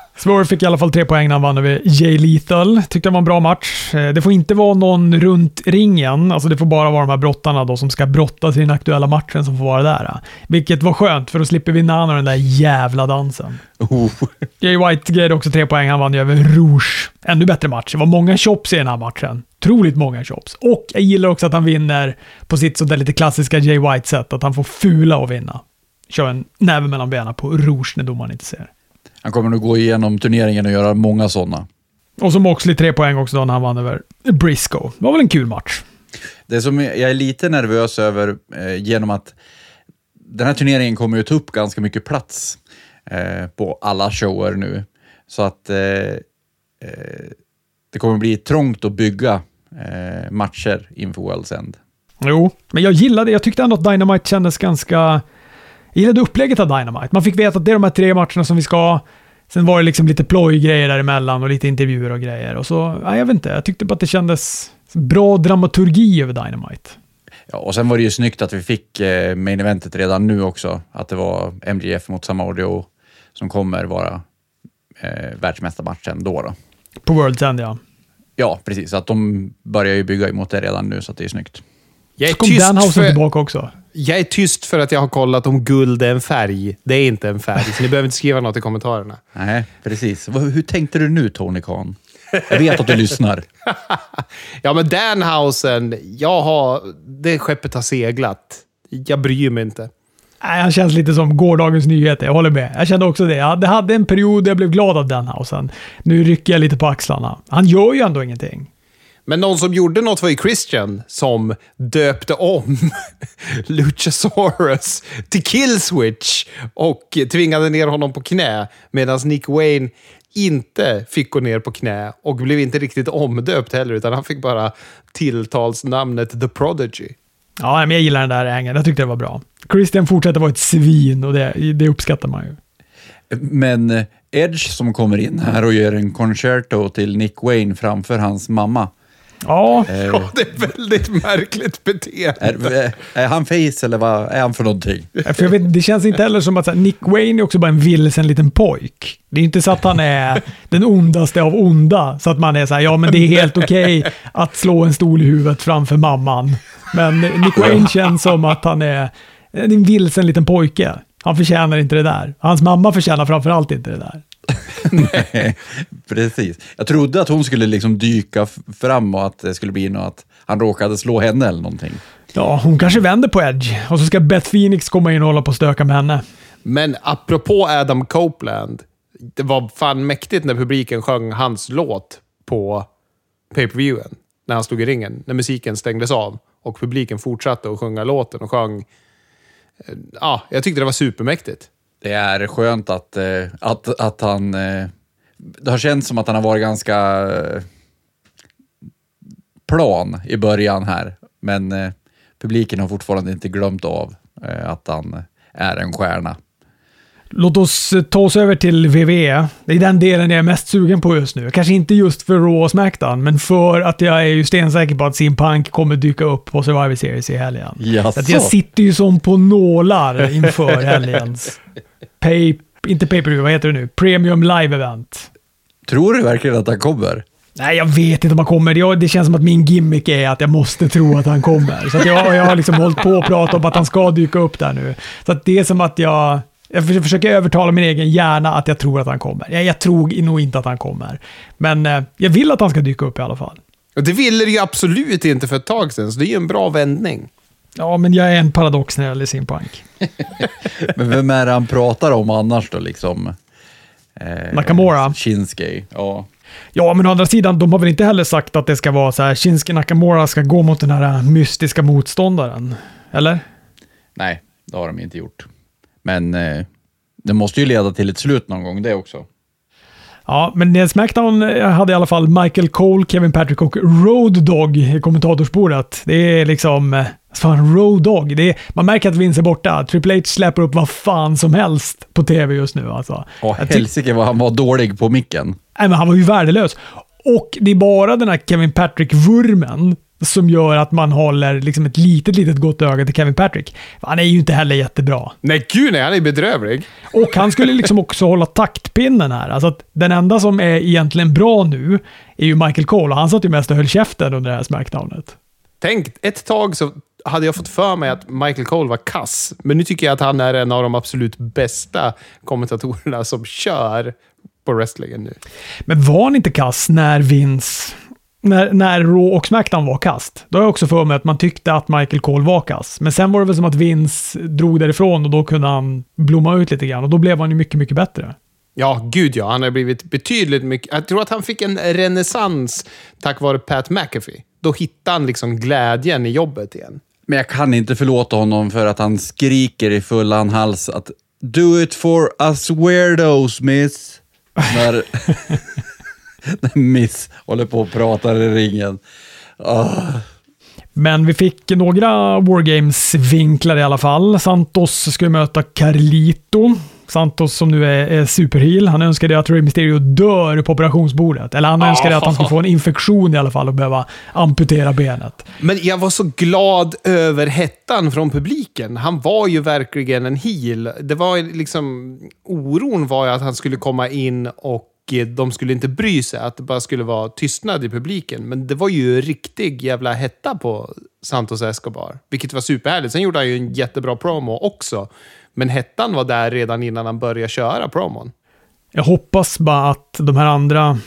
Swerve fick i alla fall tre poäng när han vann över Jay Lethal. Tyckte det var en bra match. Eh, Det får inte vara någon runt ringen. Alltså det får bara vara de här brottarna då som ska brottas i den aktuella matchen som får vara där. Vilket var skönt, för då slipper vi Nano den där jävla dansen. Oh. Jay White grejade också tre poäng. Han vann ju över Rouge. Ännu bättre match. Det var många chops i den här matchen. Otroligt många chops. Och jag gillar också att han vinner på sitt sådär lite klassiska Jay White-sätt. Att han får fula och vinna. Kör en näve mellan benen på Rouge när domaren inte ser. Han kommer nog gå igenom turneringen och göra många sådana. Och så Moxley tre poäng också då när han vann över Briscoe. Det var väl en kul match. Det som jag är lite nervös över eh, genom att den här turneringen kommer ju ta upp ganska mycket plats eh, på alla shower nu. Så att eh, eh, det kommer bli trångt att bygga eh, matcher inför World's End. Jo, men jag gillade Jag tyckte ändå att Dynamite kändes ganska... Jag gillade upplägget av Dynamite. Man fick veta att det är de här tre matcherna som vi ska ha. Sen var det liksom lite plojgrejer däremellan och lite intervjuer och grejer. Och så, ja, jag vet inte. Jag tyckte bara att det kändes bra dramaturgi över Dynamite. Ja, och sen var det ju snyggt att vi fick eh, main eventet redan nu också. Att det var MGF mot Samaudio som kommer vara eh, världsmästarmatchen då, då. På World's End, ja. Ja, precis. Att de börjar ju bygga emot det redan nu, så att det är snyggt. Jag är, Så kom tyst Danhausen för, tillbaka också. jag är tyst för att jag har kollat om guld är en färg. Det är inte en färg, så ni behöver inte skriva något i kommentarerna. Nej, precis. Hur tänkte du nu, Tony Khan? Jag vet att du lyssnar. Ja, men Danhausen, jag har, det skeppet har seglat. Jag bryr mig inte. Han känns lite som gårdagens nyheter. Jag håller med. Jag kände också det. Jag hade en period där jag blev glad av Danhausen. Nu rycker jag lite på axlarna. Han gör ju ändå ingenting. Men någon som gjorde något var ju Christian, som döpte om Luchasaurus till Killswitch och tvingade ner honom på knä, medan Nick Wayne inte fick gå ner på knä och blev inte riktigt omdöpt heller, utan han fick bara tilltalsnamnet The Prodigy. Ja, men jag gillar den där ängen. Jag tyckte det var bra. Christian fortsätter vara ett svin och det, det uppskattar man ju. Men eh, Edge som kommer in här och gör en concerto till Nick Wayne framför hans mamma. Ja, Eh, Ja, det är väldigt märkligt beteende. är, är han face eller vad är han för någonting? för jag vet, det känns inte heller som att så här, Nick Wayne är också bara en vilsen liten pojk. Det är inte så att han är den ondaste av onda, så att man är så här, ja men det är helt okej att slå en stol i huvudet framför mamman. Men Nick Wayne känns som att han är en vilsen liten pojke. Han förtjänar inte det där. Hans mamma förtjänar framförallt inte det där. Precis. Jag trodde att hon skulle liksom dyka fram och att det skulle bli något att han råkade slå henne eller någonting. Ja, hon kanske vänder på Edge och så ska Beth Phoenix komma in och hålla på och stöka med henne. Men apropå Adam Copeland, det var fan mäktigt när publiken sjöng hans låt på pay-per-viewen. När han stod i ringen, när musiken stängdes av och publiken fortsatte att sjunga låten och sjöng. Eh, ja, jag tyckte det var supermäktigt. Det är skönt att, eh, att, att han... Eh, det har känts som att han har varit ganska plan i början här, men publiken har fortfarande inte glömt av att han är en stjärna. Låt oss eh, ta oss över till WWE. Det är den delen jag är mest sugen på just nu. Kanske inte just för Raw och Smackdown, men för att jag är ju stensäker på att CM Punk kommer dyka upp på Survivor Series i helgen. Jaså? Så att jag sitter ju som på nålar inför helgens pay, inte pay per vad heter det nu? Premium live-event. Tror du verkligen att han kommer? Nej, jag vet inte om han kommer. Det, det känns som att min gimmick är att jag måste tro att han kommer. Så jag, jag har liksom hållit på och pratat om att han ska dyka upp där nu. Så att det är som att jag... Jag försöker- övertala min egen hjärna att jag tror att han kommer. Jag, jag tror nog inte att han kommer. Men eh, jag vill att han ska dyka upp i alla fall. Och det ville det ju absolut inte för ett tag sedan, så det är ju en bra vändning. Ja, men jag är en paradox när det gäller sin Punk. Men vem är det han pratar om annars då liksom? Eh, Nakamura. Shinsuke, ja. Ja, men å andra sidan, de har väl inte heller sagt att det ska vara så här, Shinsuke Nakamura ska gå mot den här mystiska motståndaren? Eller? Nej, det har de inte gjort. Men eh, det måste ju leda till ett slut någon gång det också. Ja, men Smackdown eh, hade i alla fall Michael Cole, Kevin Patrick och Road Dogg i kommentatorsbordet. Det är liksom... eh, Fan, Road Dog. Det är, man märker att Vince är borta. Triple H släpper upp vad fan som helst på tv just nu. Alltså. Ty- helsike vad han var dålig på micken. Nej, men han var ju värdelös. Och det är bara den här Kevin Patrick-vurmen som gör att man håller liksom ett litet, litet gott öga till Kevin Patrick. Han är ju inte heller jättebra. Nej, gud nej, han är bedrövlig. Och han skulle liksom också hålla taktpinnen här. Alltså att den enda som är egentligen bra nu är ju Michael Cole och han satt ju mest och höll käften under det här Smackdownet. Tänk, ett tag så hade jag fått för mig att Michael Cole var kass. Men nu tycker jag att han är en av de absolut bästa kommentatorerna som kör på wrestlingen nu. Men var han inte kass när Vince... När, när Raw och Smackdown var kast? Då har jag också för mig att man tyckte att Michael Cole var kass. Men sen var det väl som att Vince drog därifrån och då kunde han blomma ut lite grann och då blev han ju mycket, mycket bättre. Ja, gud ja. Han har blivit betydligt mycket... Jag tror att han fick en renässans tack vare Pat McAfee. Då hittade han liksom glädjen i jobbet igen. Men jag kan inte förlåta honom för att han skriker i fullan hals att Do it for us weirdos, miss. När, när Miss håller på och pratar i ringen. Ah. Men vi fick några Wargames-vinklar i alla fall. Santos skulle möta Carlito. Santos som nu är, är superheal. Han önskade att Rey Mysterio dör på operationsbordet. Eller han önskade att han skulle få en infektion i alla fall och behöva amputera benet. Men jag var så glad över hettan från publiken. Han var ju verkligen en heel. Det var ju liksom... Oron var ju att han skulle komma in och de skulle inte bry sig, att det bara skulle vara tystnad i publiken. Men det var ju riktig jävla hetta på Santos Escobar, vilket var superhärligt. Sen gjorde han ju en jättebra promo också. Men hettan var där redan innan han började köra promon. Jag hoppas bara att de här andra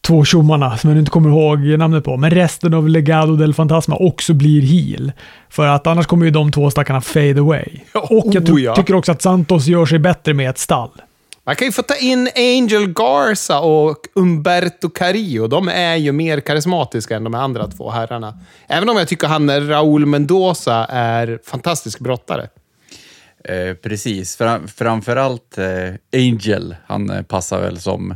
två tjommarna, som jag inte kommer ihåg namnet på, men resten av Legado del Fantasma också blir heel. För att annars kommer ju de två stackarna fade away. Och jag Oh, ja. tycker också att Santos gör sig bättre med ett stall. Man kan ju få ta in Angel Garza och Umberto Carrillo. De är ju mer karismatiska än de andra två herrarna. Även om jag tycker han Raúl Mendoza är fantastisk brottare. Eh, precis, Fram, framförallt eh, Angel, han eh, passar väl som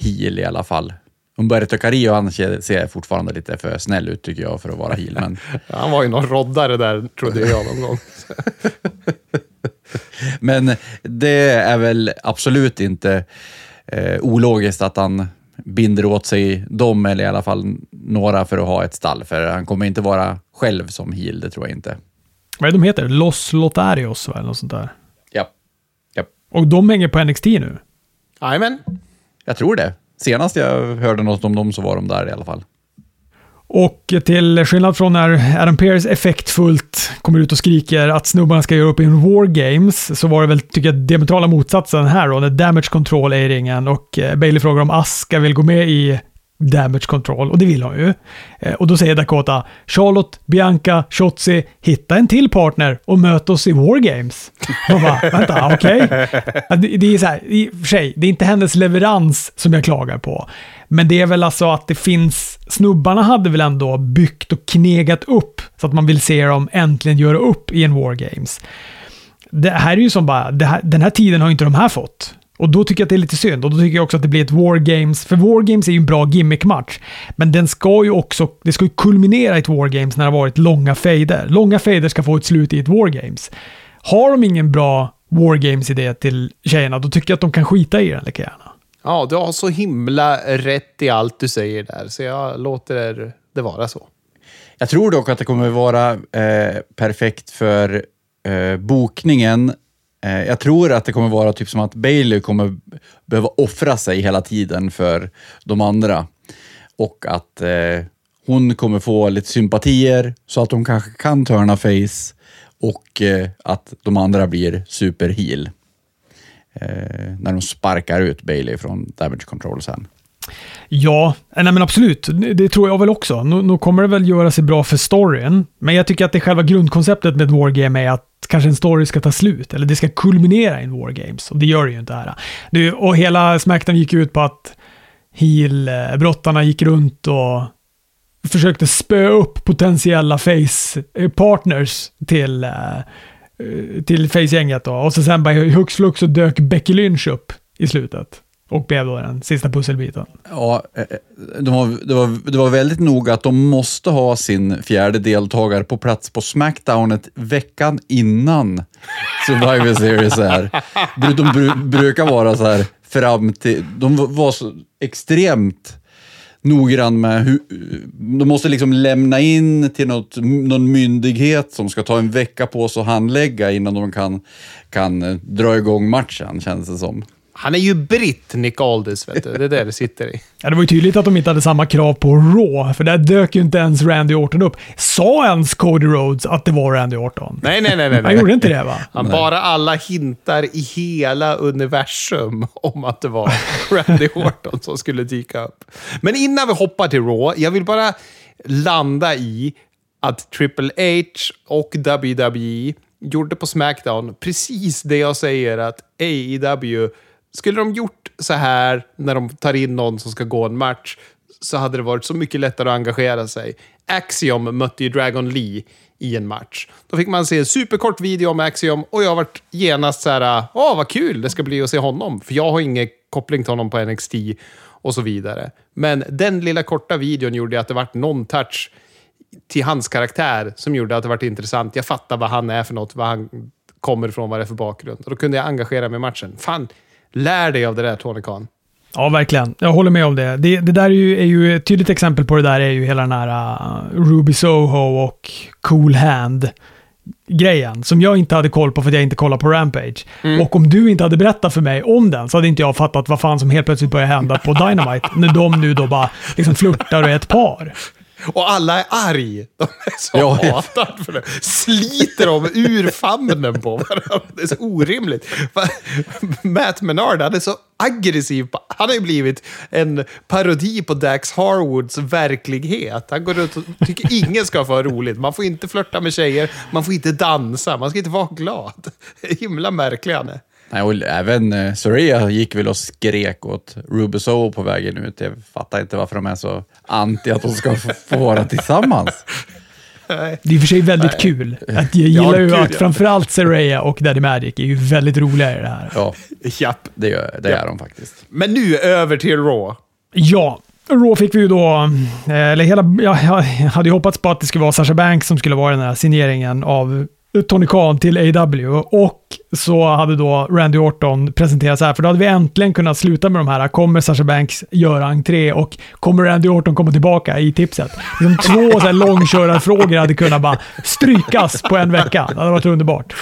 heel i alla fall. Umberto Carrillo, han ser ser fortfarande lite för snäll ut tycker jag för att vara heel, men Han var ju någon roddare där, trodde jag någon gång. Men det är väl absolut inte eh, ologiskt att han binder åt sig dem, eller i alla fall några, för att ha ett stall. För han kommer inte vara själv som heel, det tror jag inte. Vad är de heter? Los Lotarios eller något sånt där. Ja, ja. Och de hänger på NXT nu. Jajamän. jag tror det. Senast jag hörde något om dem så var de där i alla fall. Och till skillnad från när Adam Pearce effektfullt kommer ut och skriker att snubbarna ska göra upp i en War Games, så var det väl, tycker jag, diametrala motsatsen här då, när Damage Control är i ringen och eh, Bailey frågar om Aska vill gå med i Damage Control, och det vill hon ju. Eh, och då säger Dakota, Charlotte, Bianca, Shotzi, hitta en till partner och möt oss i War Games. Man bara, vänta, okej? Det, det är så här, i och för sig, det är inte hennes leverans som jag klagar på. Men det är väl alltså att det finns, snubbarna hade väl ändå byggt och knegat upp så att man vill se dem äntligen göra upp i en War Games. Det här är ju som bara, det här, den här tiden har ju inte de här fått. Och då tycker jag att det är lite synd. Och då tycker jag också att det blir ett War Games, för War Games är ju en bra gimmickmatch. Men den ska ju också, det ska ju kulminera i ett War Games när det har varit långa fejder. Långa fejder ska få ett slut i ett War Games. Har de ingen bra War Games-idé till tjejerna, då tycker jag att de kan skita i den lika gärna. Ja, du har så himla rätt i allt du säger där, så jag låter det vara så. Jag tror dock att det kommer vara eh, perfekt för eh, bokningen. Eh, jag tror att det kommer vara typ som att Bailey kommer behöva offra sig hela tiden för de andra. Och att eh, hon kommer få lite sympatier så att hon kanske kan turna face och eh, att de andra blir superheal. Eh, när de sparkar ut Bailey från damage control sen. Ja, eh, nej men absolut. Det tror jag väl också. Nu, nu kommer det väl göra sig bra för storyn, men jag tycker att det själva grundkonceptet med ett wargame är att kanske en story ska ta slut, eller det ska kulminera i en wargames. Och det gör det ju inte här. Det, och hela Smackdown gick ut på att heel-brottarna gick runt och försökte spöa upp potentiella face-partners till, eh, Eh, till face-gänget. då. Och så sen bara hux flux så dök Becky Lynch upp i slutet. och blev då den sista pusselbiten. Ja, eh, eh, de var, det, var, det var väldigt noga att de måste ha sin fjärde deltagare på plats på Smackdownet veckan innan Survivor Series är. De brukar vara så här fram till... De var så extremt noggrann med hur... De måste liksom lämna in till något, någon myndighet som ska ta en vecka på sig att handlägga innan de kan, kan eh, dra igång matchen, känns det som. Han är ju britt, Nick Aldis, vet du. Det är det det sitter i. Ja, det var ju tydligt att de inte hade samma krav på Raw, för där dök ju inte ens Randy Orton upp. Sa ens Cody Rhodes att det var Randy Orton? Nej, nej, nej. nej. Han gjorde inte det, va? Han bara alla hintar i hela universum om att det var Randy Orton som skulle dyka upp. Men innan vi hoppar till Raw, jag vill bara landa i att Triple H och WWE gjorde på Smackdown precis det jag säger att AEW skulle de gjort så här när de tar in någon som ska gå en match så hade det varit så mycket lättare att engagera sig. Axiom mötte ju Dragon Lee i en match. Då fick man se en superkort video om Axiom och jag vart genast så här, åh vad kul det ska bli att se honom. För jag har ingen koppling till honom på NXT och så vidare. Men den lilla korta videon gjorde att det vart någon touch till hans karaktär som gjorde att det vart intressant. Jag fattar vad han är för något, vad han kommer ifrån, vad det är för bakgrund. Och då kunde jag engagera mig i matchen. Fan, Lär dig av det där, Tony Khan. Ja, verkligen. Jag håller med om det. Det, det där är ju, är ju, ett tydligt exempel på det där är ju hela den här uh, Ruby Soho och Cool Hand grejen som jag inte hade koll på för att jag inte kollade på Rampage. Mm. Och om du inte hade berättat för mig om den så hade inte jag fattat vad fan som helt plötsligt började hända på Dynamite när de nu då bara liksom flörtar och är ett par. Och alla är arg. De är så ja, hatade för det. Sliter dem ur famnen på varandra. Det är så orimligt. Matt Menard, han är så aggressiv. Han har ju blivit en parodi på Dax Harwoods verklighet. Han går runt och tycker ingen ska få ha roligt. Man får inte flörta med tjejer, man får inte dansa, man ska inte vara glad. Himla märklig han är. Nej, och även eh, Soraya gick väl och skrek åt Ruby Soho på vägen ut. Jag fattar inte varför de är så anti att de ska få vara tillsammans. Det är i och för sig väldigt Nej. kul. Att jag gillar ja, ju att ja. framförallt Saraya och Daddy Magic är ju väldigt roliga i det här. Ja, Japp. det, gör, det Japp. är de faktiskt. Men nu över till Raw. Ja, Raw fick vi ju då, eh, eller hela, jag hade ju hoppats på att det skulle vara Sasha Banks som skulle vara den här signeringen av Tony Khan till AW och så hade då Randy Orton presenterat så här, för då hade vi äntligen kunnat sluta med de här, kommer Sasha Banks göra entré och kommer Randy Orton komma tillbaka i tipset? Liksom två så här långkörarfrågor hade kunnat bara strykas på en vecka. Det hade varit underbart.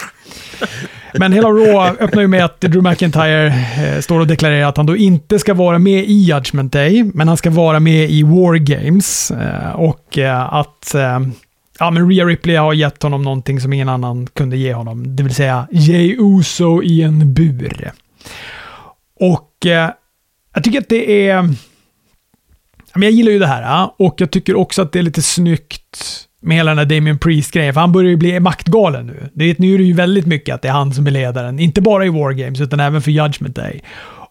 Men hela Raw öppnar ju med att Drew McIntyre eh, står och deklarerar att han då inte ska vara med i Judgment Day, men han ska vara med i War Games. Eh, och eh, att eh, Ja, men Rhea Ripley har gett honom någonting som ingen annan kunde ge honom. Det vill säga Jay Uso i en bur. Och eh, jag tycker att det är... jag gillar ju det här eh, och jag tycker också att det är lite snyggt med hela den här Damien Priest-grejen, för han börjar ju bli maktgalen nu. Det, nu är det ju väldigt mycket att det är han som är ledaren, inte bara i War Games utan även för Judgment Day.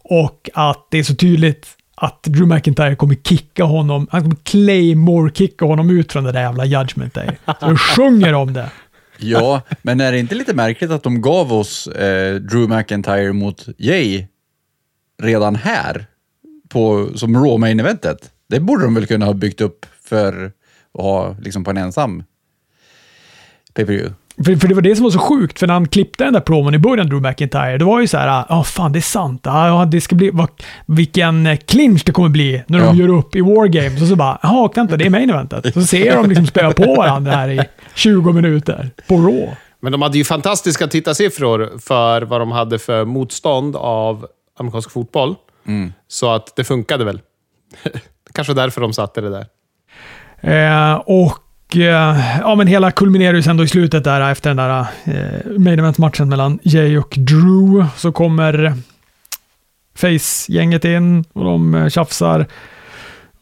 Och att det är så tydligt att Drew McIntyre kommer kicka honom, han kommer Claymore-kicka honom ut från det där jävla Judgment Day. Så de sjunger om det. Ja, men är det inte lite märkligt att de gav oss eh, Drew McIntyre mot Jay redan här på, som Raw main eventet? Det borde de väl kunna ha byggt upp för att ha liksom på en ensam pay-per-view. För, för det var det som var så sjukt, för när han klippte den där promon i början, Drew McIntyre, det var ju så här, ja ah, fan det är sant, ja det ska bli, vad, vilken eh, clinch det kommer bli när de ja. gör upp i War Games. Och så bara, jaha, vänta, det är main eventet. Så ser de liksom spöa på varandra här i 20 minuter på Raw. Men de hade ju fantastiska tittarsiffror för vad de hade för motstånd av amerikansk fotboll. Mm. Så att det funkade väl. Kanske därför de satte det där. Eh, och ja, men hela kulminerar ju sen då i slutet där efter den där eh, main event-matchen mellan Jay och Drew. Så kommer Face-gänget in och de eh, tjafsar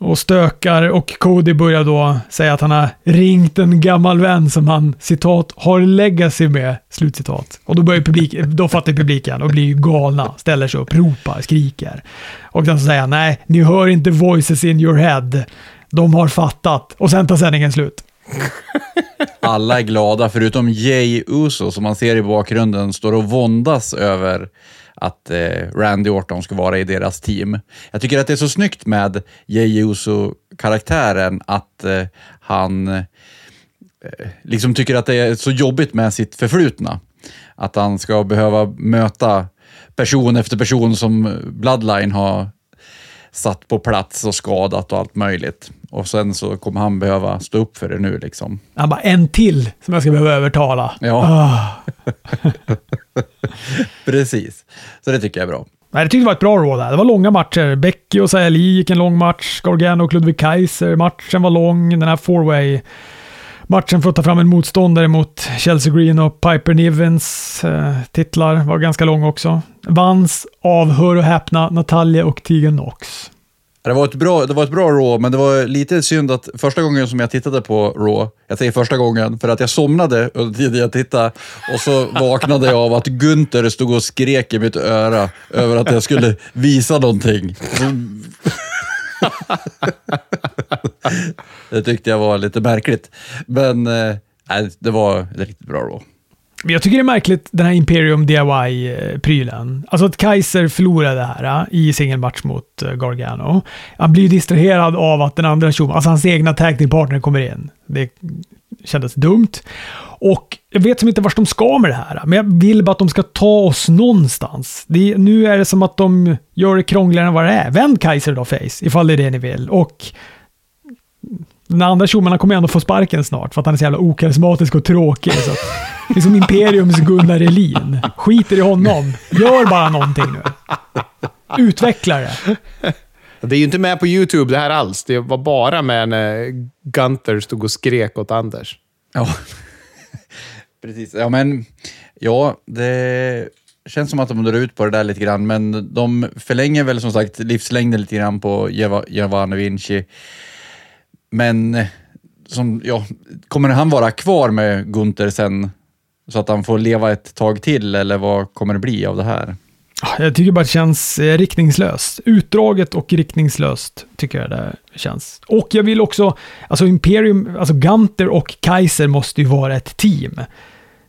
och stökar och Cody börjar då säga att han har ringt en gammal vän som han citat har legacy med, slutcitat. Och då börjar publik, då fattar publiken och blir galna, ställer sig upp, ropar, skriker. Och sen så säger han nej, ni hör inte voices in your head. De har fattat. Och sen tar sändningen slut. Alla är glada, förutom Jay Uso, som man ser i bakgrunden, står och våndas över att eh, Randy Orton ska vara i deras team. Jag tycker att det är så snyggt med Jay Uso-karaktären att eh, han eh, liksom tycker att det är så jobbigt med sitt förflutna. Att han ska behöva möta person efter person som Bloodline har satt på plats och skadat och allt möjligt. Och sen så kommer han behöva stå upp för det nu liksom. Han bara, en till som jag ska behöva övertala. Ja. Ah. Precis. Så det tycker jag är bra. Nej, jag tyckte det var ett bra råd där. Det var långa matcher. Becky och Saheli gick en lång match. Gargano och Ludwig Kaiser. Matchen var lång. Den här four-way matchen för att ta fram en motståndare mot Chelsea Green och Piper Nivens eh, titlar var ganska lång också. Vanns av, hör och häpna, Natalia och Tegan Knox. Det var, ett bra, det var ett bra Raw, men det var lite synd att första gången som jag tittade på Raw, jag säger första gången, för att jag somnade under tiden jag tittade och så vaknade jag av att Gunther stod och skrek i mitt öra över att jag skulle visa någonting. det tyckte jag var lite märkligt. Men eh, nej, det var ett riktigt bra Raw. Jag tycker det är märkligt, den här Imperium DIY-prylen. Eh, alltså att Kaiser förlorade det här eh, i singelmatch mot eh, Gargano. Han blir distraherad av att den andra tjomen, alltså hans egna tag partner kommer in. Det kändes dumt. Och jag vet som inte vart de ska med det här, men jag vill bara att de ska ta oss någonstans. Det, nu är det som att de gör det krångligare än vad det är. Vänd Kaiser då, Face, ifall det är det ni vill. Och den andra tjommen kommer ändå få sparken snart, för att han är så jävla okarismatisk och tråkig. Så att, det är som Imperiums Gunnar Elin. Skiter i honom. Gör bara någonting nu. Utveckla det. Det är ju inte med på YouTube det här alls. Det var bara med när Gunther stod och skrek åt Anders. Ja, precis. Ja, men ja, det känns som att de drar ut på det där lite grann, men de förlänger väl som sagt livslängden lite grann på Giovanni Vinci. Men som, ja, kommer han vara kvar med Gunther sen så att han får leva ett tag till eller vad kommer det bli av det här? Jag tycker bara det känns eh, riktningslöst. Utdraget och riktningslöst tycker jag det känns. Och jag vill också, alltså Imperium, alltså Gunter och Kaiser måste ju vara ett team.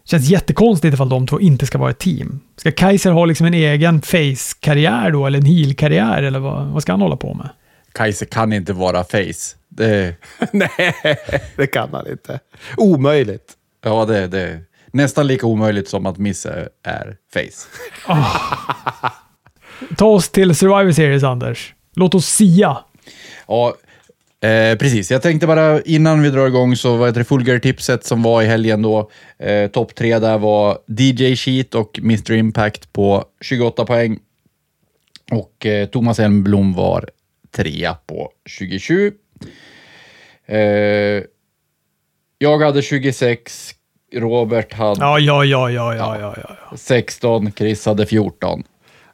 Känns jättekonstigt ifall de två inte ska vara ett team. Ska Kaiser ha liksom en egen face-karriär då, eller en heel-karriär, eller vad, vad ska han hålla på med? Kaiser kan inte vara face. Det... Nej, det kan han inte. Omöjligt. Ja, det, det, nästan lika omöjligt som att Missa är face. Oh. Ta oss till Survivor Series, Anders. Låt oss sia. Ja, eh, precis. Jag tänkte bara innan vi drar igång så var det Fullgear-tipset som var i helgen då. Eh, Topp tre där var DJ Sheet och Mr Impact på 28 poäng. Och eh, Thomas Elmblom var trea på 27. Eh, jag hade 26, Robert hade ja, ja, ja, ja, ja, ja, ja. 16, Chris hade 14.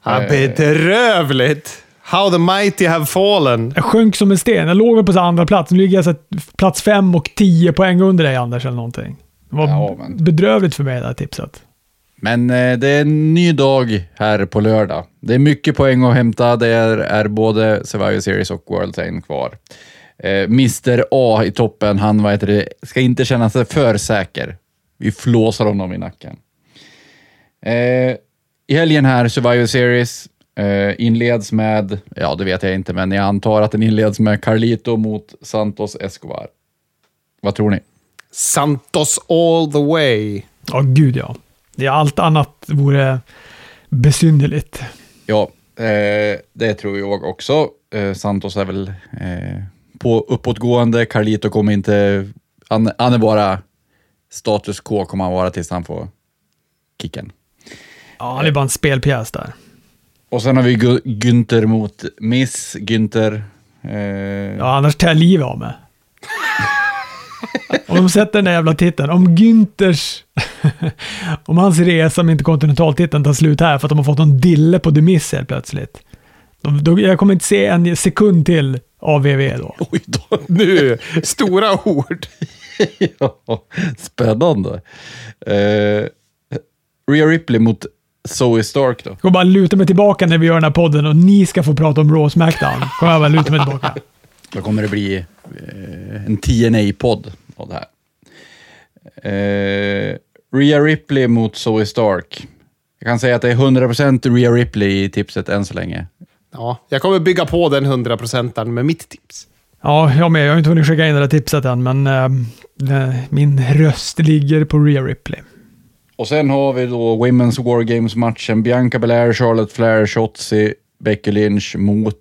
Ja, bedrövligt! How the mighty have fallen. Jag sjönk som en sten. Jag låg väl på så andra plats. Nu ligger jag så plats fem och tio poäng under dig, Anders, eller någonting. Det var ja, men... bedrövligt för mig, det här tipset. Men eh, det är en ny dag här på lördag. Det är mycket poäng att hämta. Det är, är både Survivor Series och World Tain kvar. Eh, Mr A i toppen, han vad heter det, ska inte känna sig för säker. Vi flåsar honom i nacken. Eh, I helgen här, Survivor Series, eh, inleds med, ja det vet jag inte, men jag antar att den inleds med Carlito mot Santos Escobar. Vad tror ni? Santos all the way. Ja, oh, gud ja. Det är allt annat vore besynnerligt. Ja, eh, det tror jag också. Eh, Santos är väl eh, på uppåtgående. Carlito kommer inte... Han, han är bara status quo kommer han vara tills han får kicken. Ja, han är bara en spelpjäs där. Och sen har vi Günther mot Miss Günther. Eh... Ja, annars tar jag livet av mig. Om de sätter den där jävla titeln, om Günthers... om hans resa med interkontinentaltiteln tar slut här för att de har fått en dille på The Miss helt plötsligt. Då, då, jag kommer inte se en sekund till av WWE då. Oj då. Nu, stora ord. ja, spännande. Uh, Rhea Ripley mot Zoe Stark då? Jag kommer bara luta mig tillbaka när vi gör den här podden och ni ska få prata om Raw Smackdown. Kommer jag bara luta mig tillbaka. Då kommer det bli eh, en TNA-podd av det här. Eh, Rhea Ripley mot Zoe Stark. Jag kan säga att det är 100% Rhea Ripley i tipset än så länge. Ja, jag kommer bygga på den 100% med mitt tips. Ja, jag med. Jag har inte hunnit skicka in det där tipset än, men eh, min röst ligger på Rhea Ripley. Och sen har vi då Women's War Games-matchen. Bianca Belair, Charlotte Flair, Shotzi, Becky Lynch mot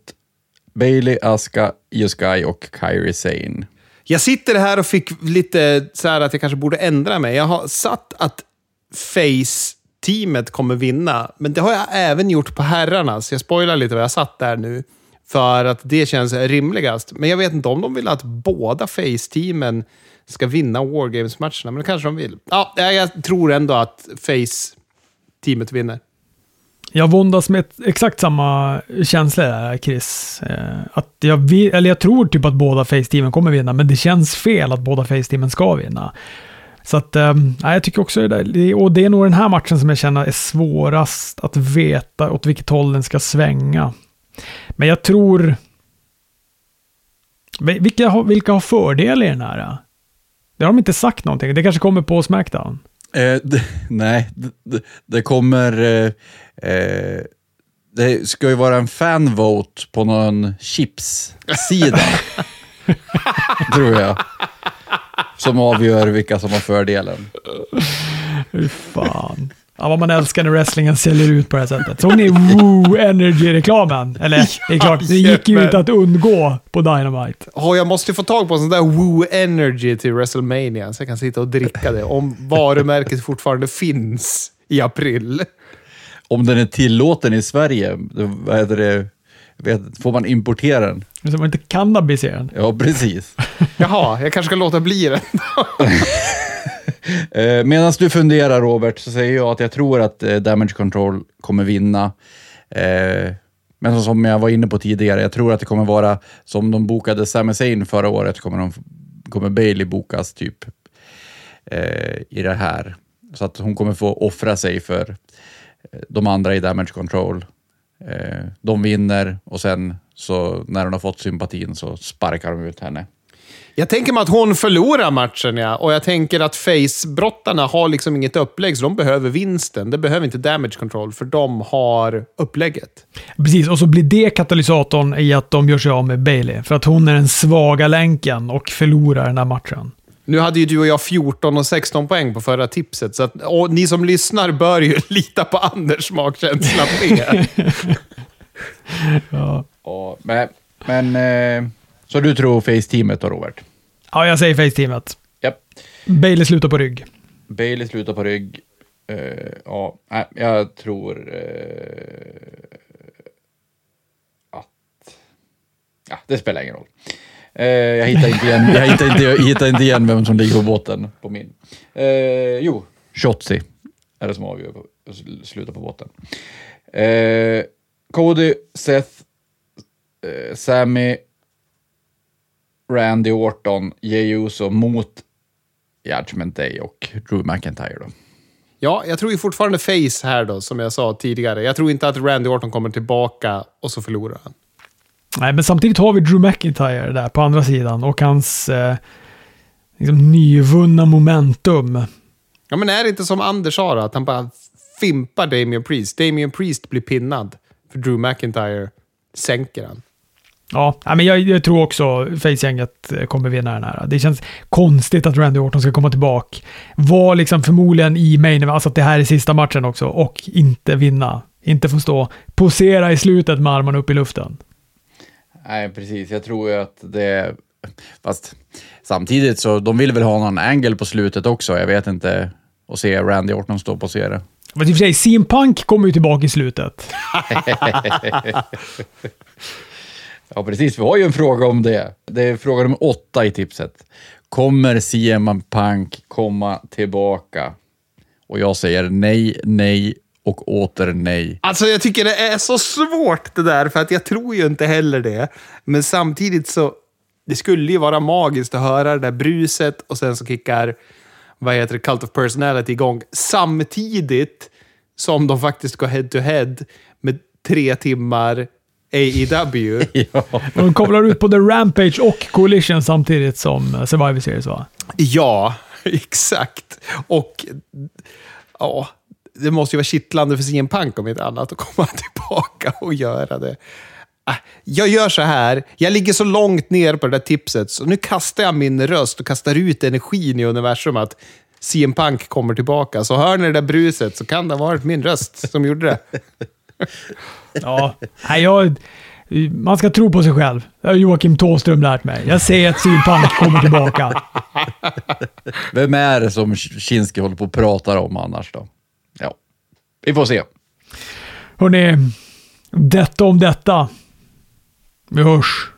Bailey, Asuka, Io Sky och Kairi Sane. Jag sitter här och fick lite så här att jag kanske borde ändra mig. Jag har satt att teamet kommer vinna, men det har jag även gjort på herrarna, så jag spoilar lite vad jag satt där nu. För att det känns rimligast. Men jag vet inte om de vill att båda Face-teamen ska vinna Wargames-matcherna, men det kanske de vill. Ja, jag tror ändå att Face-teamet vinner. Jag våndas med exakt samma känsla där, Chris. Eh, att jag, vill, eller jag tror typ att båda Face-teamen kommer vinna, men det känns fel att båda Face-teamen ska vinna. Så att, äh, jag tycker också det där. Och det är nog den här matchen som jag känner är svårast att veta åt vilket håll den ska svänga. Men jag tror... Vilka, vilka har fördel i den här? Det har de inte sagt någonting. Det kanske kommer på Smackdown. Eh, det, nej, det, det kommer... Eh, eh, det ska ju vara en fanvote på någon chips-sida. tror jag. Som avgör vilka som har fördelen. Fy fan. Ja, vad man älskar när wrestlingen säljer ut på det här sättet. Såg ni Woo Energy-reklamen? Eller, det är klart, det gick ju inte att undgå på Dynamite. Oh, jag måste få tag på en sån där Woo Energy till WrestleMania, så jag kan sitta och dricka det. Om varumärket fortfarande finns i april. Om den är tillåten i Sverige, vad heter det? Vet, får man importera den? Så man inte cannabis i den? Ja, precis. Jaha, jag kanske ska låta bli den. Eh, Medan du funderar Robert, så säger jag att jag tror att eh, Damage Control kommer vinna. Eh, men som jag var inne på tidigare, jag tror att det kommer vara som de bokade Sami Zayn förra året, kommer, de, kommer Bailey bokas typ i det här. Så att hon kommer få offra sig för de andra i Damage Control. De vinner och sen så när hon har fått sympatin så sparkar de ut henne. Jag tänker mig att hon förlorar matchen, ja. Och jag tänker att face-brottarna har liksom inget upplägg, så de behöver vinsten. Det behöver inte damage control, för de har upplägget. Precis, och så blir det katalysatorn i att de gör sig av med Bailey. För att hon är den svaga länken och förlorar den här matchen. Nu hade ju du och jag 14 och 16 poäng på förra tipset, så att, och ni som lyssnar bör ju lita på Anders magkänsla med. ja. ja. men, men eh, så du tror Face-teamet då, Robert? Ja, jag säger Face-teamet. Yep. Bailey slutar på rygg. Bailey slutar på rygg. Uh, ja, jag tror uh, att... Ja, det spelar ingen roll. Eh, jag hittar inte igen, jag hittar inte, jag hittar inte igen vem som ligger på båten på min. Eh, jo, Shotzi är det som avgör på, slutar på båten. Eh, Cody, Seth, Sammy, Randy Orton, Jey Uso mot Judgment Day och Drew McIntyre. Då. Ja, jag tror ju fortfarande face här då, som jag sa tidigare. Jag tror inte att Randy Orton kommer tillbaka och så förlorar han. Nej, men samtidigt har vi Drew McIntyre där på andra sidan och hans eh, liksom, nyvunna momentum. Ja, men är det inte som Anders sa då, att han bara fimpar Damien Priest? Damien Priest blir pinnad, för Drew McIntyre sänker han. Ja, men jag, jag tror också Face-gänget kommer vinna den här. Det känns konstigt att Randy Orton ska komma tillbaka. Var liksom förmodligen i main, alltså att det här är sista matchen också, och inte vinna. Inte få stå, posera i slutet med armarna upp i luften. Nej, precis. Jag tror ju att det... Fast samtidigt så, de vill väl ha någon angle på slutet också. Jag vet inte. Och se Randy Orton stå och posera. Men i och för sig, CM Punk kommer ju tillbaka i slutet. Ja, precis. Vi har ju en fråga om det. Det är fråga nummer åtta i tipset. Kommer CM Punk komma tillbaka? Och jag säger nej, nej och åter nej. Alltså, jag tycker det är så svårt det där, för att jag tror ju inte heller det. Men samtidigt så, det skulle ju vara magiskt att höra det där bruset och sen så kickar, vad heter det, Cult of Personality igång samtidigt som de faktiskt går head to head med tre timmar AEW. ja. De kopplar ut på The Rampage och Coalition samtidigt som Survivor Series va? Ja, exakt. Och ja, det måste ju vara kittlande för CM Punk om inte annat att komma tillbaka och göra det. Ah, Jag gör så här, jag ligger så långt ner på det där tipset, så nu kastar jag min röst och kastar ut energin i universum att CM Punk kommer tillbaka. Så hör ni det där bruset så kan det ha varit min röst som gjorde det. Ja, nej, jag, man ska tro på sig själv. Det har Joakim Tåström lärt mig. Jag säger att CM Punk kommer tillbaka. Vem är det som Kinski håller på och pratar om annars då? Vi får se. Hörrni, detta om detta. Vi hörs.